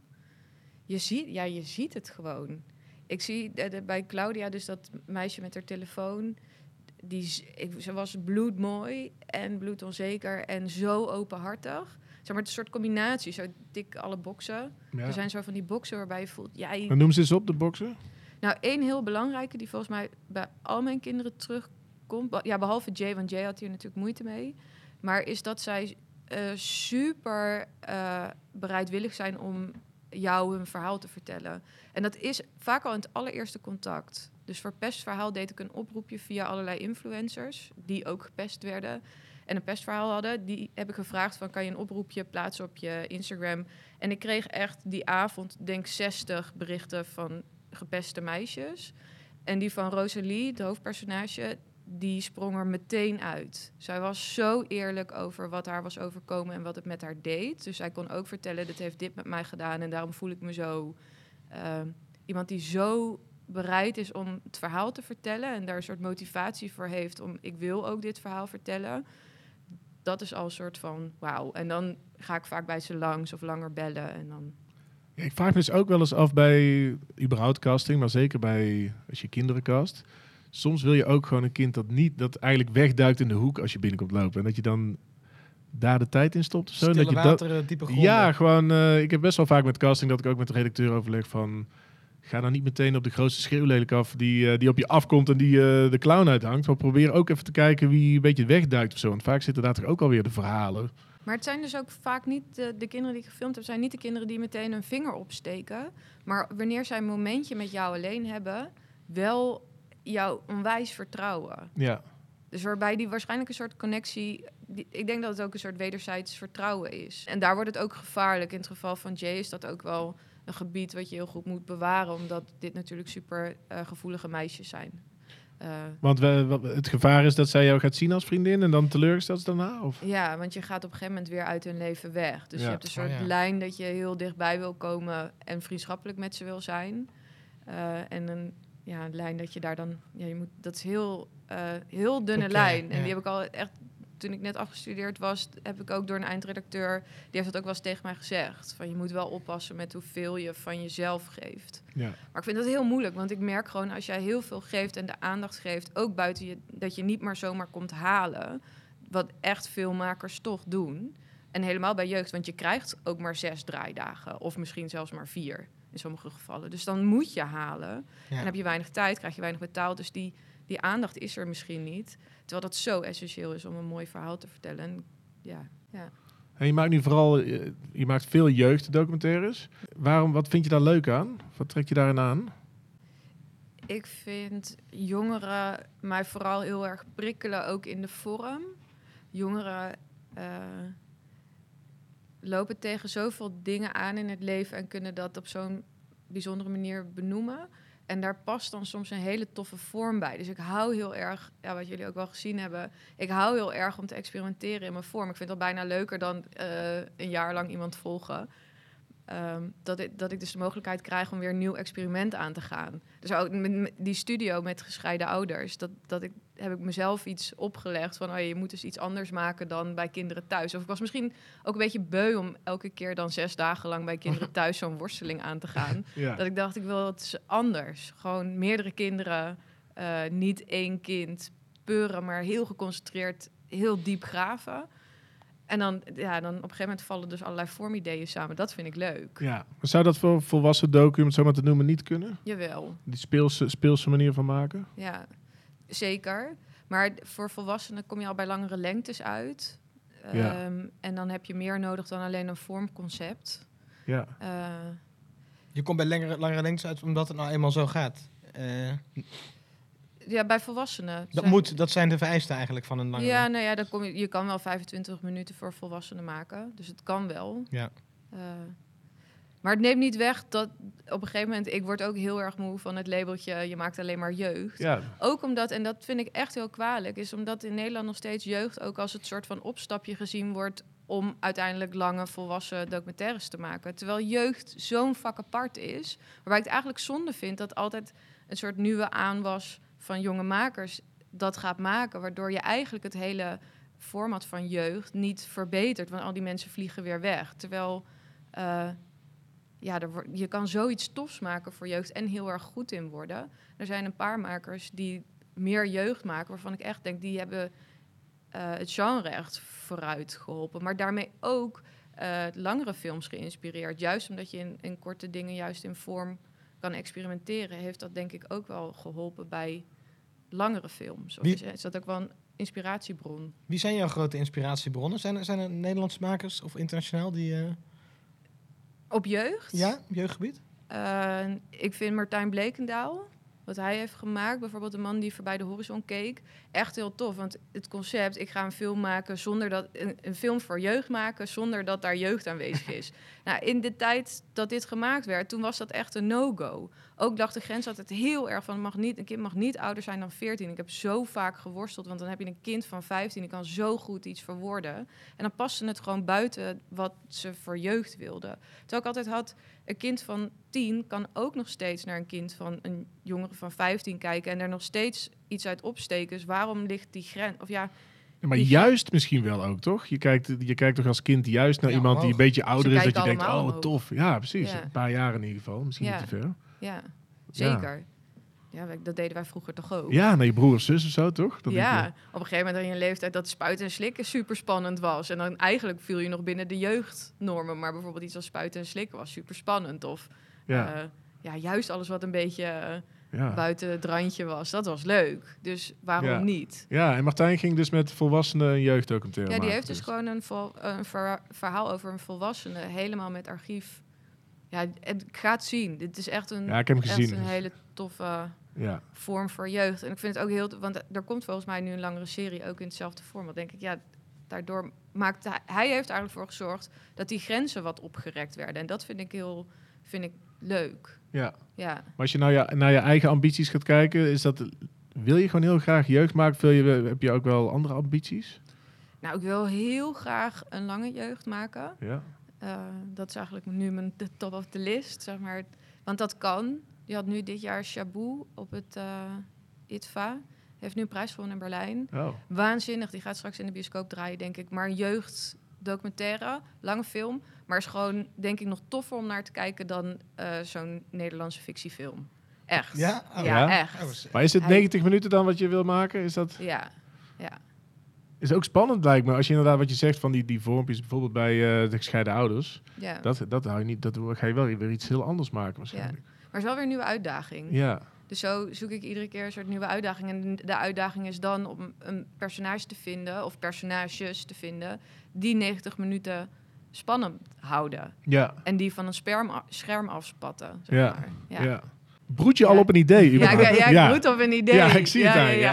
Speaker 3: Je ziet, ja, je ziet het gewoon. Ik zie eh, de- bij Claudia dus dat meisje met haar telefoon. Die, ik, ze was bloedmooi en bloedonzeker en zo openhartig. Zeg maar, het is een soort combinatie. Zo dik alle boksen.
Speaker 1: Ja.
Speaker 3: Er zijn zo van die boksen waarbij je voelt... Jij,
Speaker 1: noem ze eens op, de boksen.
Speaker 3: Nou, één heel belangrijke die volgens mij bij al mijn kinderen terugkomt. Ja, behalve Jay, want Jay had hier natuurlijk moeite mee. Maar is dat zij eh, super eh, bereidwillig zijn om jou hun verhaal te vertellen. En dat is vaak al in het allereerste contact. Dus voor pestverhaal deed ik een oproepje via allerlei influencers... die ook gepest werden en een pestverhaal hadden. Die heb ik gevraagd van, kan je een oproepje plaatsen op je Instagram? En ik kreeg echt die avond, denk 60 berichten van gepeste meisjes. En die van Rosalie, het hoofdpersonage, die sprong er meteen uit. Zij was zo eerlijk over wat haar was overkomen en wat het met haar deed. Dus zij kon ook vertellen, dit heeft dit met mij gedaan en daarom voel ik me zo... eh, iemand die zo bereid is om het verhaal te vertellen en daar een soort motivatie voor heeft om ik wil ook dit verhaal vertellen. Dat is al een soort van wauw. En dan ga ik vaak bij ze langs of langer bellen en dan
Speaker 1: ik vraag me dus ook wel eens af bij überhaupt casting, maar zeker bij als je kinderen cast. Soms wil je ook gewoon een kind dat niet, dat eigenlijk wegduikt in de hoek als je binnenkomt lopen. En dat je dan daar de tijd in stopt zo. Dat je dat,
Speaker 2: diepe gronden.
Speaker 1: ja, gewoon. eh, ik heb best wel vaak met casting dat ik ook met de redacteur overleg van. Ga dan niet meteen op de grootste schreeuwlelijk af die, eh, die op je afkomt en die eh, de clown uithangt. Maar probeer ook even te kijken wie een beetje wegduikt of zo. Want vaak zitten daar toch ook alweer de verhalen.
Speaker 3: Maar het zijn dus ook vaak niet de, de kinderen die ik gefilmd heb, zijn niet de kinderen die meteen hun vinger opsteken. Maar wanneer zij een momentje met jou alleen hebben, wel jou onwijs vertrouwen.
Speaker 1: Ja.
Speaker 3: Dus waarbij die waarschijnlijk een soort connectie. Die, ik denk dat het ook een soort wederzijds vertrouwen is. En daar wordt het ook gevaarlijk. In het geval van Jay is dat ook wel een gebied wat je heel goed moet bewaren, omdat dit natuurlijk super eh, gevoelige meisjes zijn. Eh,
Speaker 1: Want we, het gevaar is dat zij jou gaat zien als vriendin en dan teleurgesteld is daarna? Of?
Speaker 3: Ja, want je gaat op een gegeven moment weer uit hun leven weg. Dus
Speaker 1: Ja.
Speaker 3: je hebt een soort
Speaker 1: Oh, ja.
Speaker 3: lijn dat je heel dichtbij wil komen en vriendschappelijk met ze wil zijn. Eh, en een ja, een lijn dat je daar dan, ja, je moet, dat is heel, eh, heel dunne lijn. En
Speaker 2: ja.
Speaker 3: die heb ik al echt, toen ik net afgestudeerd was, heb ik ook door een eindredacteur, die heeft dat ook wel eens tegen mij gezegd. Van je moet wel oppassen met hoeveel je van jezelf geeft.
Speaker 1: Ja.
Speaker 3: Maar ik vind dat heel moeilijk, want ik merk gewoon als jij heel veel geeft en de aandacht geeft, ook buiten je, dat je niet maar zomaar komt halen, wat echt veel makers toch doen. En helemaal bij jeugd, want je krijgt ook maar zes draaidagen, of misschien zelfs maar vier in sommige gevallen. Dus dan moet je halen.
Speaker 2: Ja.
Speaker 3: En heb je weinig tijd, krijg je weinig betaald, dus die, die aandacht is er misschien niet. Terwijl dat zo essentieel is om een mooi verhaal te vertellen. En ja, ja.
Speaker 1: En je maakt nu vooral, eh, je maakt veel jeugddocumentaires. Waarom, wat vind je daar leuk aan? Wat trek je daarin aan?
Speaker 3: Ik vind jongeren mij vooral heel erg prikkelen, ook in de vorm. Jongeren eh, lopen tegen zoveel dingen aan in het leven en kunnen dat op zo'n bijzondere manier benoemen. En daar past dan soms een hele toffe vorm bij. Dus ik hou heel erg, ja, wat jullie ook wel gezien hebben, ik hou heel erg om te experimenteren in mijn vorm. Ik vind dat bijna leuker dan eh, een jaar lang iemand volgen. Ehm, dat, ik, dat ik dus de mogelijkheid krijg om weer een nieuw experiment aan te gaan. Dus ook met, met die studio met gescheiden ouders, dat, dat ik, heb ik mezelf iets opgelegd van, oh, je moet dus iets anders maken dan bij kinderen thuis. Of ik was misschien ook een beetje beu om elke keer dan zes dagen lang bij kinderen thuis zo'n worsteling aan te gaan.
Speaker 1: Ja.
Speaker 3: Dat ik dacht, ik wil het anders. Gewoon meerdere kinderen, eh, niet één kind peuren, maar heel geconcentreerd, heel diep graven. En dan, ja, dan op een gegeven moment vallen dus allerlei vormideeën samen. Dat vind ik leuk.
Speaker 1: Ja. Maar zou dat voor volwassen docu, om het zo maar te noemen, niet kunnen?
Speaker 3: Jawel,
Speaker 1: Die speelse, speelse manier van maken?
Speaker 3: ja, zeker. Maar voor volwassenen kom je al bij langere lengtes uit.
Speaker 1: Ja.
Speaker 3: Ehm, en dan heb je meer nodig dan alleen een vormconcept.
Speaker 1: Ja.
Speaker 3: Eh,
Speaker 2: Je komt bij langere, langere lengtes uit omdat het nou eenmaal zo gaat. Eh,
Speaker 3: ja, bij volwassenen.
Speaker 2: dat,
Speaker 3: zijn-
Speaker 2: moet, dat zijn de vereisten eigenlijk van een langere
Speaker 3: Ja, nou ja, dan kom je, je kan wel 25 minuten voor volwassenen maken. Dus het kan wel.
Speaker 2: Ja.
Speaker 3: Eh, maar het neemt niet weg dat op een gegeven moment... Ik word ook heel erg moe van het labeltje... je maakt alleen maar jeugd.
Speaker 1: Ja.
Speaker 3: Ook omdat, en dat vind ik echt heel kwalijk... is omdat in Nederland nog steeds jeugd ook als het soort van opstapje gezien wordt... om uiteindelijk lange volwassen documentaires te maken. Terwijl jeugd zo'n vak apart is... waarbij ik het eigenlijk zonde vind dat altijd een soort nieuwe aanwas van jonge makers dat gaat maken... waardoor je eigenlijk het hele format van jeugd niet verbetert... want al die mensen vliegen weer weg. Terwijl... eh, ja, je kan zoiets tofs maken voor jeugd en heel erg goed in worden. Er zijn een paar makers die meer jeugd maken, waarvan ik echt denk, die hebben eh, het genre echt vooruit geholpen. Maar daarmee ook eh, langere films geïnspireerd. Juist omdat je in, in korte dingen juist in vorm kan experimenteren, heeft dat denk ik ook wel geholpen bij langere films. Of
Speaker 2: Wie-
Speaker 3: is, dat ook wel een inspiratiebron?
Speaker 2: Wie zijn jouw grote inspiratiebronnen? Zijn er, zijn er Nederlandse makers of internationaal die... eh,
Speaker 3: Op jeugd?
Speaker 2: ja, jeugdgebied?
Speaker 3: Eh, ik vind Martijn Blekendaal, wat hij heeft gemaakt, bijvoorbeeld de man die voorbij de horizon keek, echt heel tof. Want het concept, ik ga een film maken zonder dat een, een film voor jeugd maken zonder dat daar jeugd aanwezig is. nou, in de tijd dat dit gemaakt werd, toen was dat echt een no-go. Ook lag de grens altijd heel erg van, mag niet, een kind mag niet ouder zijn dan 14. Ik heb zo vaak geworsteld, want dan heb je een kind van 15, die kan zo goed iets verwoorden. En dan paste het gewoon buiten wat ze voor jeugd wilden. Terwijl ik altijd had, een kind van 10 kan ook nog steeds naar een kind van een jongere van 15 kijken en er nog steeds iets uit opsteken. Dus waarom ligt die grens? Of ja,
Speaker 1: Ja, maar juist misschien wel ook, toch? Je kijkt, je kijkt toch als kind juist naar
Speaker 2: Ja,
Speaker 1: iemand die een beetje ouder is, dat je denkt, oh,
Speaker 3: omhoog.
Speaker 1: tof. Ja, precies.
Speaker 3: Ja.
Speaker 1: Een paar jaar in ieder geval. Misschien
Speaker 3: Ja.
Speaker 1: niet te veel.
Speaker 3: Ja, zeker. Ja, wij- dat deden wij vroeger toch ook.
Speaker 1: Ja, naar je broer of zus of zo, toch? Dat
Speaker 3: ja,
Speaker 1: denk
Speaker 3: op een gegeven moment had je leeftijd dat spuiten en slikken super spannend was. En dan eigenlijk viel je nog binnen de jeugdnormen. Maar bijvoorbeeld iets als spuiten en slikken was super spannend. Of
Speaker 1: Ja.
Speaker 3: eh, ja, juist alles wat een beetje eh,
Speaker 1: Ja.
Speaker 3: buiten het randje was, dat was leuk. Dus waarom
Speaker 1: Ja.
Speaker 3: niet?
Speaker 1: ja, en Martijn ging dus met volwassenen een jeugddocumentaire
Speaker 3: Ja, die
Speaker 1: maken.
Speaker 3: heeft dus gewoon een, vol, een ver- verhaal over een volwassene, helemaal met archief. Ja, het gaat zien. Dit is echt een,
Speaker 1: Ja, ik heb hem
Speaker 3: echt
Speaker 1: gezien.
Speaker 3: een hele toffe
Speaker 1: Ja.
Speaker 3: vorm voor jeugd. En ik vind het ook heel... Want er komt volgens mij nu een langere serie ook in hetzelfde vorm. Want denk ik, ja, daardoor maakt hij... Hij heeft eigenlijk voor gezorgd dat die grenzen wat opgerekt werden. En dat vind ik heel... Vind ik leuk.
Speaker 1: ja.
Speaker 3: Ja.
Speaker 1: Maar als je nou ja, naar je eigen ambities gaat kijken, is dat... Wil je gewoon heel graag jeugd maken? Wil je, heb je ook wel andere ambities?
Speaker 3: Nou, ik wil heel graag een lange jeugd maken.
Speaker 1: Ja.
Speaker 3: Eh, dat is eigenlijk nu mijn de top of the list, zeg maar. Want dat kan. Die had nu dit jaar Shabu op het eh ITVA. Heeft nu een prijs gewonnen in Berlijn.
Speaker 1: Oh.
Speaker 3: Waanzinnig. Die gaat straks in de bioscoop draaien, denk ik. Maar een jeugddocumentaire, lange film. Maar is gewoon, denk ik, nog toffer om naar te kijken dan eh, zo'n Nederlandse fictiefilm. Echt.
Speaker 2: Ja? Oh,
Speaker 3: ja,
Speaker 1: ja?
Speaker 3: echt.
Speaker 2: Oh,
Speaker 1: Maar is het
Speaker 3: Hij-
Speaker 1: 90 minuten dan wat je wil maken? Is dat...
Speaker 3: Ja, ja.
Speaker 1: Is ook spannend lijkt me. Als je inderdaad wat je zegt van die, die vormpjes, bijvoorbeeld bij eh, de gescheiden ouders.
Speaker 3: ja.
Speaker 1: Dat, dat, hou je niet, dat ga je wel weer iets heel anders maken waarschijnlijk.
Speaker 3: Maar het is wel weer een nieuwe uitdaging.
Speaker 1: Ja.
Speaker 3: Dus zo zoek ik iedere keer een soort nieuwe uitdaging. En de uitdaging is dan om een personage te vinden, of personages te vinden, die 90 minuten spannend houden.
Speaker 1: Ja.
Speaker 3: En die van een sperm scherm afspatten. Zeg
Speaker 1: Ja.
Speaker 3: maar.
Speaker 1: ja.
Speaker 3: Ja.
Speaker 1: Broed je al op een idee?
Speaker 3: Ja, ik,
Speaker 1: überhaupt?
Speaker 3: ja, ik
Speaker 1: Ja.
Speaker 3: moet op een idee.
Speaker 1: Ja, ik zie het aan je.
Speaker 3: ja.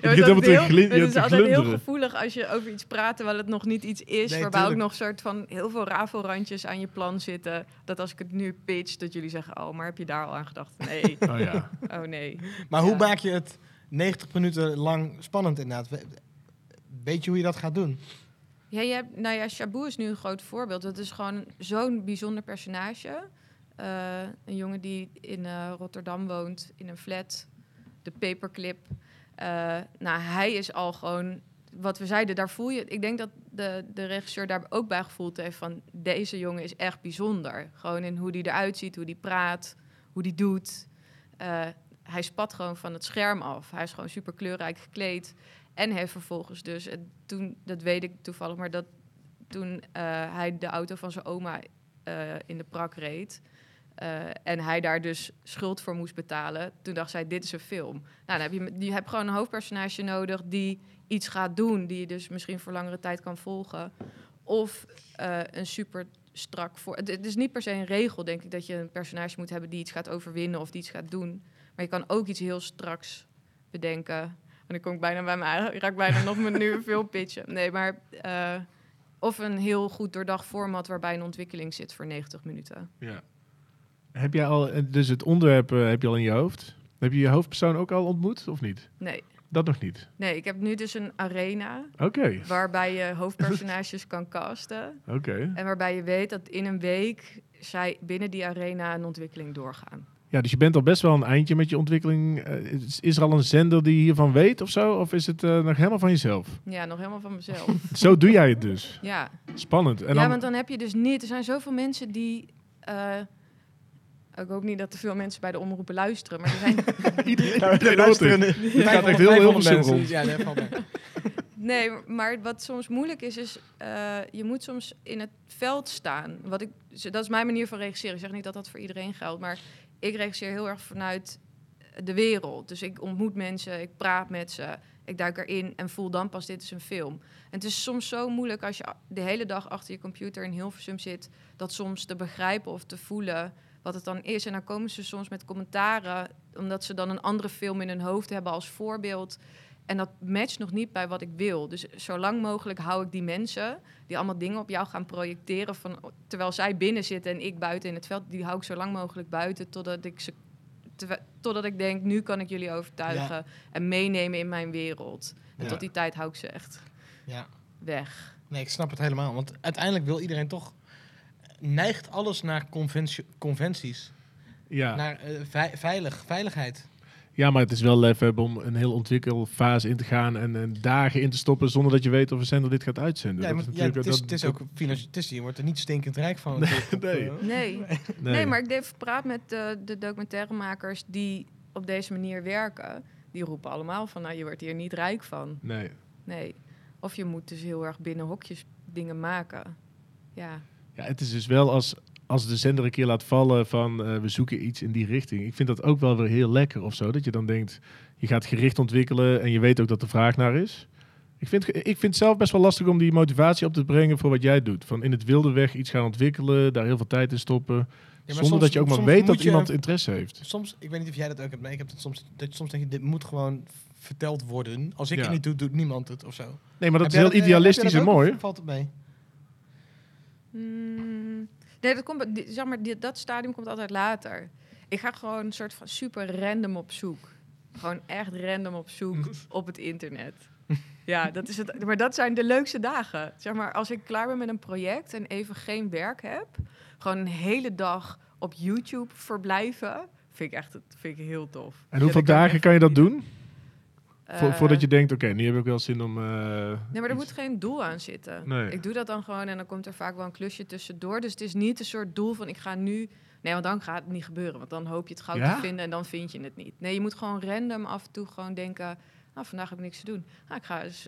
Speaker 1: Helemaal
Speaker 3: dat
Speaker 1: te
Speaker 3: heel- Het is altijd heel gevoelig als je over iets praat terwijl het nog niet iets is.
Speaker 2: Nee,
Speaker 3: waarbij ook nog soort van heel veel rafelrandjes aan je plan zitten. Dat als ik het nu pitch, dat jullie zeggen, oh, maar heb je daar al aan gedacht? Nee.
Speaker 1: Oh ja.
Speaker 3: Oh nee.
Speaker 2: Maar hoe maak je het 90 minuten lang spannend inderdaad? We- Weet je hoe je dat gaat doen?
Speaker 3: Ja, je hebt, nou ja, Shabu is nu een groot voorbeeld. Dat is gewoon zo'n bijzonder personage. Eh, een jongen die in eh, Rotterdam woont, in een flat, de paperclip. Eh, nou, hij is al gewoon, wat we zeiden, daar voel je... Ik denk dat de, de regisseur daar ook bij gevoeld heeft van... deze jongen is echt bijzonder. Gewoon in hoe hij eruit ziet, hoe hij praat, hoe hij doet. Hij spat gewoon van het scherm af. Hij is gewoon super kleurrijk gekleed. En heeft vervolgens dus, en toen, dat weet ik toevallig, maar dat toen hij de auto van zijn oma in de prak reed. Eh, en hij daar dus schuld voor moest betalen. Toen dacht zij, dit is een film. Nou, dan heb je, je hebt gewoon een hoofdpersonage nodig die iets gaat doen. Die je dus misschien voor langere tijd kan volgen. Of eh, een super strak voor. Het, is niet per se een regel, denk ik, dat je een personage moet hebben die iets gaat overwinnen of die iets gaat doen. Maar je kan ook iets heel straks bedenken. En dan kom ik bijna bij mij. Ik raak bijna nog met nu film pitchen. Nee, maar. eh, of een heel goed doordacht format waarbij een ontwikkeling zit voor 90 minuten.
Speaker 1: Ja. Heb jij al, eh, dus het onderwerp eh, heb je al in je hoofd? Heb je je hoofdpersoon ook al ontmoet of niet?
Speaker 3: Nee.
Speaker 1: Dat nog niet.
Speaker 3: Nee, ik heb nu dus een arena.
Speaker 1: Oké.
Speaker 3: Waarbij je hoofdpersonages kan casten.
Speaker 1: Oké.
Speaker 3: En waarbij je weet dat in een week zij binnen die arena een ontwikkeling doorgaan.
Speaker 1: Ja, dus je bent al best wel een eindje met je ontwikkeling. Eh, is, is er al een zender die hiervan weet of zo? Of is het nog helemaal van jezelf?
Speaker 3: Ja, nog helemaal van mezelf.
Speaker 1: Zo doe jij het dus.
Speaker 3: Ja.
Speaker 1: Spannend. En
Speaker 3: ja,
Speaker 1: dan,
Speaker 3: want dan heb je dus niet... Er zijn zoveel mensen die... ik hoop niet dat te veel mensen bij de omroepen luisteren, maar er zijn...
Speaker 1: Iedereen
Speaker 2: luisteren
Speaker 1: het. gaat echt heel, heel veel rond.
Speaker 2: Ja, dat valt mee.
Speaker 3: Nee, maar wat soms moeilijk is, is eh, je moet soms in het veld staan. Wat ik, dat is mijn manier van regisseren. Ik zeg niet dat dat voor iedereen geldt, maar ik regisseer heel erg vanuit de wereld. Dus ik ontmoet mensen, ik praat met ze, ik duik erin en voel dan pas dit is een film. En het is soms zo moeilijk als je de hele dag achter je computer in Hilversum zit, dat soms te begrijpen of te voelen wat het dan is. En dan komen ze soms met commentaren, omdat ze dan een andere film in hun hoofd hebben als voorbeeld. En dat matcht nog niet bij wat ik wil. Dus zo lang mogelijk hou ik die mensen die allemaal dingen op jou gaan projecteren. Van, terwijl zij binnen zitten en ik buiten in het veld, die hou ik zo lang mogelijk buiten totdat ik ze. Totdat ik denk, nu kan ik jullie overtuigen
Speaker 2: Ja.
Speaker 3: en meenemen in mijn wereld. En
Speaker 2: Ja.
Speaker 3: tot die tijd hou ik ze echt
Speaker 2: Ja.
Speaker 3: weg.
Speaker 2: Nee, ik snap het helemaal. Want uiteindelijk wil iedereen toch... Neigt alles naar conventie- conventies.
Speaker 1: Ja.
Speaker 2: Naar eh, vei- veilig, veiligheid.
Speaker 1: Ja, maar het is wel lef hebben om een heel ontwikkelfase in te gaan en, en dagen in te stoppen zonder dat je weet of een zender dit gaat uitzenden.
Speaker 2: Ja,
Speaker 1: Dat
Speaker 2: maar,
Speaker 1: is
Speaker 2: ja,
Speaker 1: natuurlijk-
Speaker 2: het, is,
Speaker 1: dat-
Speaker 2: het is
Speaker 1: dat-
Speaker 2: ook financieel. Je wordt er niet stinkend rijk van.
Speaker 1: Nee, nee.
Speaker 2: Eh,
Speaker 3: Nee.
Speaker 1: Nee.
Speaker 3: nee. maar ik heb gepraat met de, de documentairemakers die op deze manier werken. Die roepen allemaal van, nou, je wordt hier niet rijk van.
Speaker 1: Nee.
Speaker 3: Nee. Of je moet dus heel erg binnen hokjes dingen maken. Ja.
Speaker 1: Ja, het is dus wel als, als de zender een keer laat vallen van eh, we zoeken iets in die richting. Ik vind dat ook wel weer heel lekker of zo. Dat je dan denkt, je gaat gericht ontwikkelen en je weet ook dat er vraag naar is. Ik vind, ik vind het zelf best wel lastig om die motivatie op te brengen voor wat jij doet. Van in het wilde weg iets gaan ontwikkelen, daar heel veel tijd in stoppen. zonder
Speaker 2: soms-
Speaker 1: dat je ook maar weet dat
Speaker 2: je-
Speaker 1: iemand interesse heeft.
Speaker 2: Soms, ik weet niet of jij dat ook hebt, maar ik heb het soms, dat soms denk je, dit moet gewoon verteld worden. Als ik
Speaker 1: Ja.
Speaker 2: het niet doe, doet niemand het of zo.
Speaker 1: Nee, maar dat
Speaker 2: Heb
Speaker 1: is heel
Speaker 2: eh,
Speaker 1: idealistisch en mooi.
Speaker 2: Valt het mee?
Speaker 3: Mm, nee, dat, komt, zeg maar, die- dat stadium komt altijd later. Ik ga gewoon een soort van super random op zoek. Gewoon echt random op zoek op het internet. Ja, dat is het. Maar dat zijn de leukste dagen. Zeg maar, als ik klaar ben met een project en even geen werk heb, gewoon een hele dag op YouTube verblijven, vind ik echt vind ik heel tof.
Speaker 1: En hoeveel dagen kan je dat doen? Vo-
Speaker 3: Eh,
Speaker 1: voordat je denkt, oké, nu heb ik wel zin om... eh,
Speaker 3: Nee, maar er moet geen doel aan zitten.
Speaker 1: Nee.
Speaker 3: Ik doe dat dan gewoon en dan komt er vaak wel een klusje tussendoor. Dus het is niet een soort doel van ik ga nu... Nee, want dan gaat het niet gebeuren. Want dan hoop je het goud
Speaker 1: Ja?
Speaker 3: te vinden en dan vind je het niet. Nee, je moet gewoon random af en toe gewoon denken... Nou, vandaag heb ik niks te doen. Nou, ik ga eens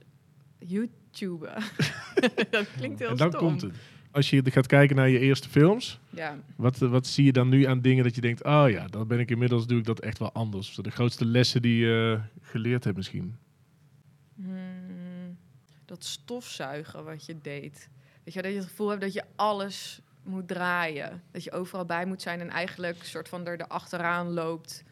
Speaker 3: YouTuben. dat klinkt heel
Speaker 1: en dan
Speaker 3: stom.
Speaker 1: komt het. Als je gaat kijken naar je eerste films,
Speaker 3: Ja.
Speaker 1: wat, wat zie je dan nu aan dingen dat je denkt, oh ja, dan ben ik inmiddels, doe ik dat echt wel anders. De grootste lessen die je geleerd hebt misschien.
Speaker 3: Hmm, dat stofzuigen wat je deed. Weet je, dat je het gevoel hebt dat je alles moet draaien. Dat je overal bij moet zijn en eigenlijk soort van er achteraan loopt.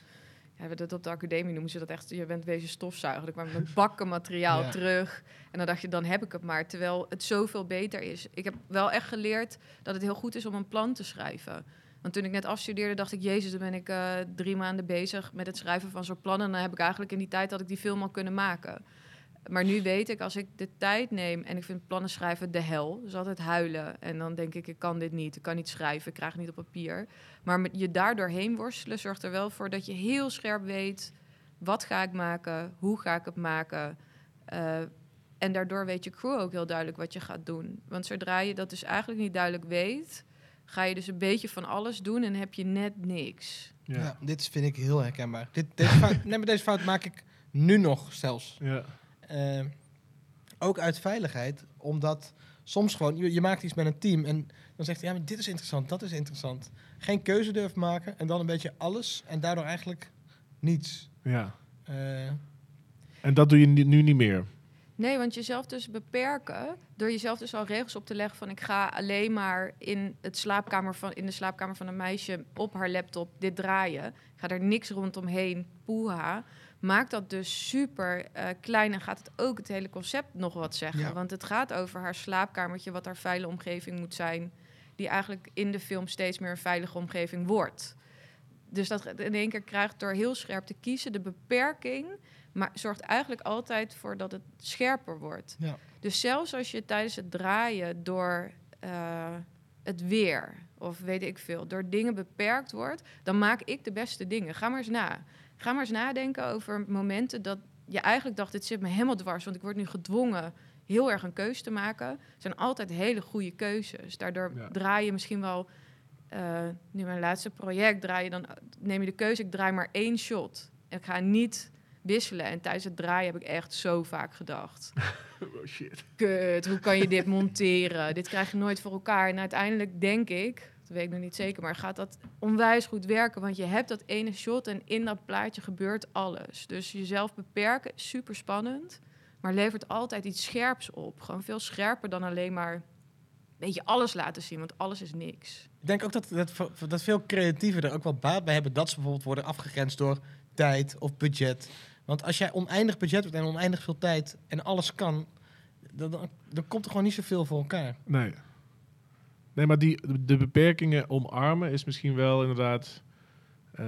Speaker 3: Ja, dat op de academie noemen ze dat echt, je bent wezen stofzuigen. Dan kwam met bakken materiaal
Speaker 2: Ja.
Speaker 3: terug. En dan dacht je, dan heb ik het maar. Terwijl het zoveel beter is. Ik heb wel echt geleerd dat het heel goed is om een plan te schrijven. Want toen ik net afstudeerde, dacht ik, jezus, dan ben ik eh, drie maanden bezig met het schrijven van zo'n plan. En dan heb ik eigenlijk in die tijd dat ik die film al kunnen maken. Maar nu weet ik, als ik de tijd neem en ik vind plannen schrijven de hel, dus altijd huilen. En dan denk ik, ik kan dit niet, ik kan niet schrijven, ik krijg het niet op papier. Maar met je daar doorheen worstelen zorgt er wel voor dat je heel scherp weet, wat ga ik maken, hoe ga ik het maken. Eh, en daardoor weet je crew ook heel duidelijk wat je gaat doen. Want zodra je dat dus eigenlijk niet duidelijk weet, ga je dus een beetje van alles doen en heb je net niks.
Speaker 2: Ja. dit vind ik heel herkenbaar. Dit, deze, fout, nee, maar deze fout maak ik nu nog zelfs.
Speaker 1: Ja.
Speaker 2: Eh, ook uit veiligheid, omdat soms gewoon, je, je maakt iets met een team en dan zegt hij, ja, maar dit is interessant, dat is interessant. Geen keuze durven maken en dan een beetje alles en daardoor eigenlijk niets.
Speaker 1: ja.
Speaker 2: Eh,
Speaker 1: En dat doe je nu niet meer.
Speaker 3: Nee, want jezelf dus beperken door jezelf dus al regels op te leggen van ik ga alleen maar in, het slaapkamer van, in de slaapkamer van een meisje op haar laptop dit draaien. Ik ga er niks rondomheen poeha. Maakt dat dus super eh, klein en gaat het ook het hele concept nog wat zeggen.
Speaker 2: Ja.
Speaker 3: Want het gaat over haar slaapkamertje, wat haar veilige omgeving moet zijn. Die eigenlijk in de film steeds meer een veilige omgeving wordt. Dus dat in één keer krijgt door heel scherp te kiezen de beperking maar zorgt eigenlijk altijd voor dat het scherper wordt.
Speaker 2: Ja.
Speaker 3: Dus zelfs als je tijdens het draaien door eh, het weer of weet ik veel, door dingen beperkt wordt, dan maak ik de beste dingen. Ga maar eens na. Ga maar eens nadenken over momenten dat je eigenlijk dacht, dit zit me helemaal dwars, want ik word nu gedwongen heel erg een keuze te maken. Het zijn altijd hele goede keuzes. Daardoor
Speaker 1: Ja.
Speaker 3: draai je misschien wel, eh, nu mijn laatste project, draai je dan, neem je de keuze, ik draai maar één shot. Ik ga niet wisselen. En tijdens het draaien heb ik echt zo vaak gedacht.
Speaker 1: Oh shit.
Speaker 3: Kut, hoe kan je dit monteren? dit krijg je nooit voor elkaar. En uiteindelijk denk ik, dat weet ik nog niet zeker, maar gaat dat onwijs goed werken. Want je hebt dat ene shot en in dat plaatje gebeurt alles. Dus jezelf beperken super spannend, maar levert altijd iets scherps op. Gewoon veel scherper dan alleen maar een beetje alles laten zien, want alles is niks.
Speaker 2: Ik denk ook dat, dat, dat veel creatieven er ook wel baat bij hebben dat ze bijvoorbeeld worden afgegrensd door tijd of budget. Want als jij oneindig budget hebt en oneindig veel tijd en alles kan, dan, dan, dan komt er gewoon niet zoveel voor elkaar.
Speaker 1: Nee. Nee, maar die, de beperkingen omarmen is misschien wel inderdaad eh,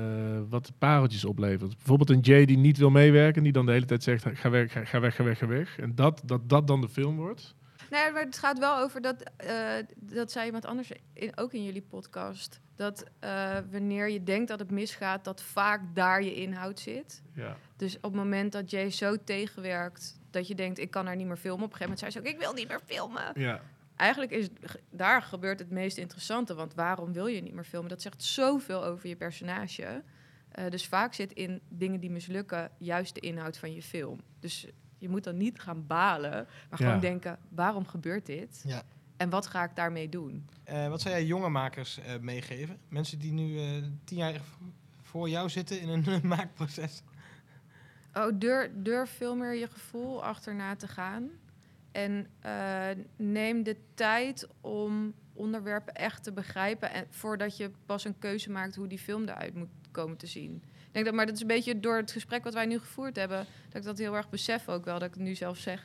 Speaker 1: wat de pareltjes oplevert. Bijvoorbeeld een Jay die niet wil meewerken, die dan de hele tijd zegt, ga weg, ga, ga weg, ga weg, ga weg. En dat, dat dat dan de film wordt.
Speaker 3: Nee, maar het gaat wel over dat, eh, dat zei iemand anders in, ook in jullie podcast. Dat eh, wanneer je denkt dat het misgaat, dat vaak daar je inhoud zit.
Speaker 1: Ja.
Speaker 3: Dus op het moment dat Jay zo tegenwerkt, dat je denkt, ik kan er niet meer filmen. Op een gegeven moment zei ze ook, ik wil niet meer filmen.
Speaker 1: Ja.
Speaker 3: Eigenlijk is daar gebeurt het meest interessante, want waarom wil je niet meer filmen? Dat zegt zoveel over je personage. Eh, dus vaak zit in dingen die mislukken juist de inhoud van je film. Dus je moet dan niet gaan balen, maar
Speaker 2: Ja.
Speaker 3: gewoon denken, waarom gebeurt dit?
Speaker 2: Ja.
Speaker 3: En wat ga ik daarmee doen?
Speaker 2: Eh, wat zou jij jonge makers eh, meegeven? Mensen die nu eh, tien jaar voor jou zitten in een maakproces.
Speaker 3: Oh, durf, durf veel meer je gevoel achterna te gaan. En eh, neem de tijd om onderwerpen echt te begrijpen. En voordat je pas een keuze maakt hoe die film eruit moet komen te zien. Ik denk dat, maar dat is een beetje door het gesprek wat wij nu gevoerd hebben, dat ik dat heel erg besef ook wel, dat ik het nu zelf zeg.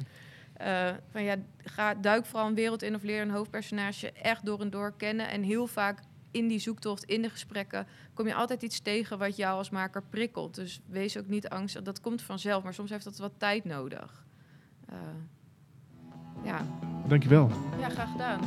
Speaker 3: Eh, van ja, ga, duik vooral een wereld in of leer een hoofdpersonage echt door en door kennen. En heel vaak in die zoektocht, in de gesprekken, kom je altijd iets tegen wat jou als maker prikkelt. Dus wees ook niet angstig. Dat komt vanzelf, maar soms heeft dat wat tijd nodig. Eh, ja.
Speaker 1: Dankjewel.
Speaker 3: ja, graag gedaan.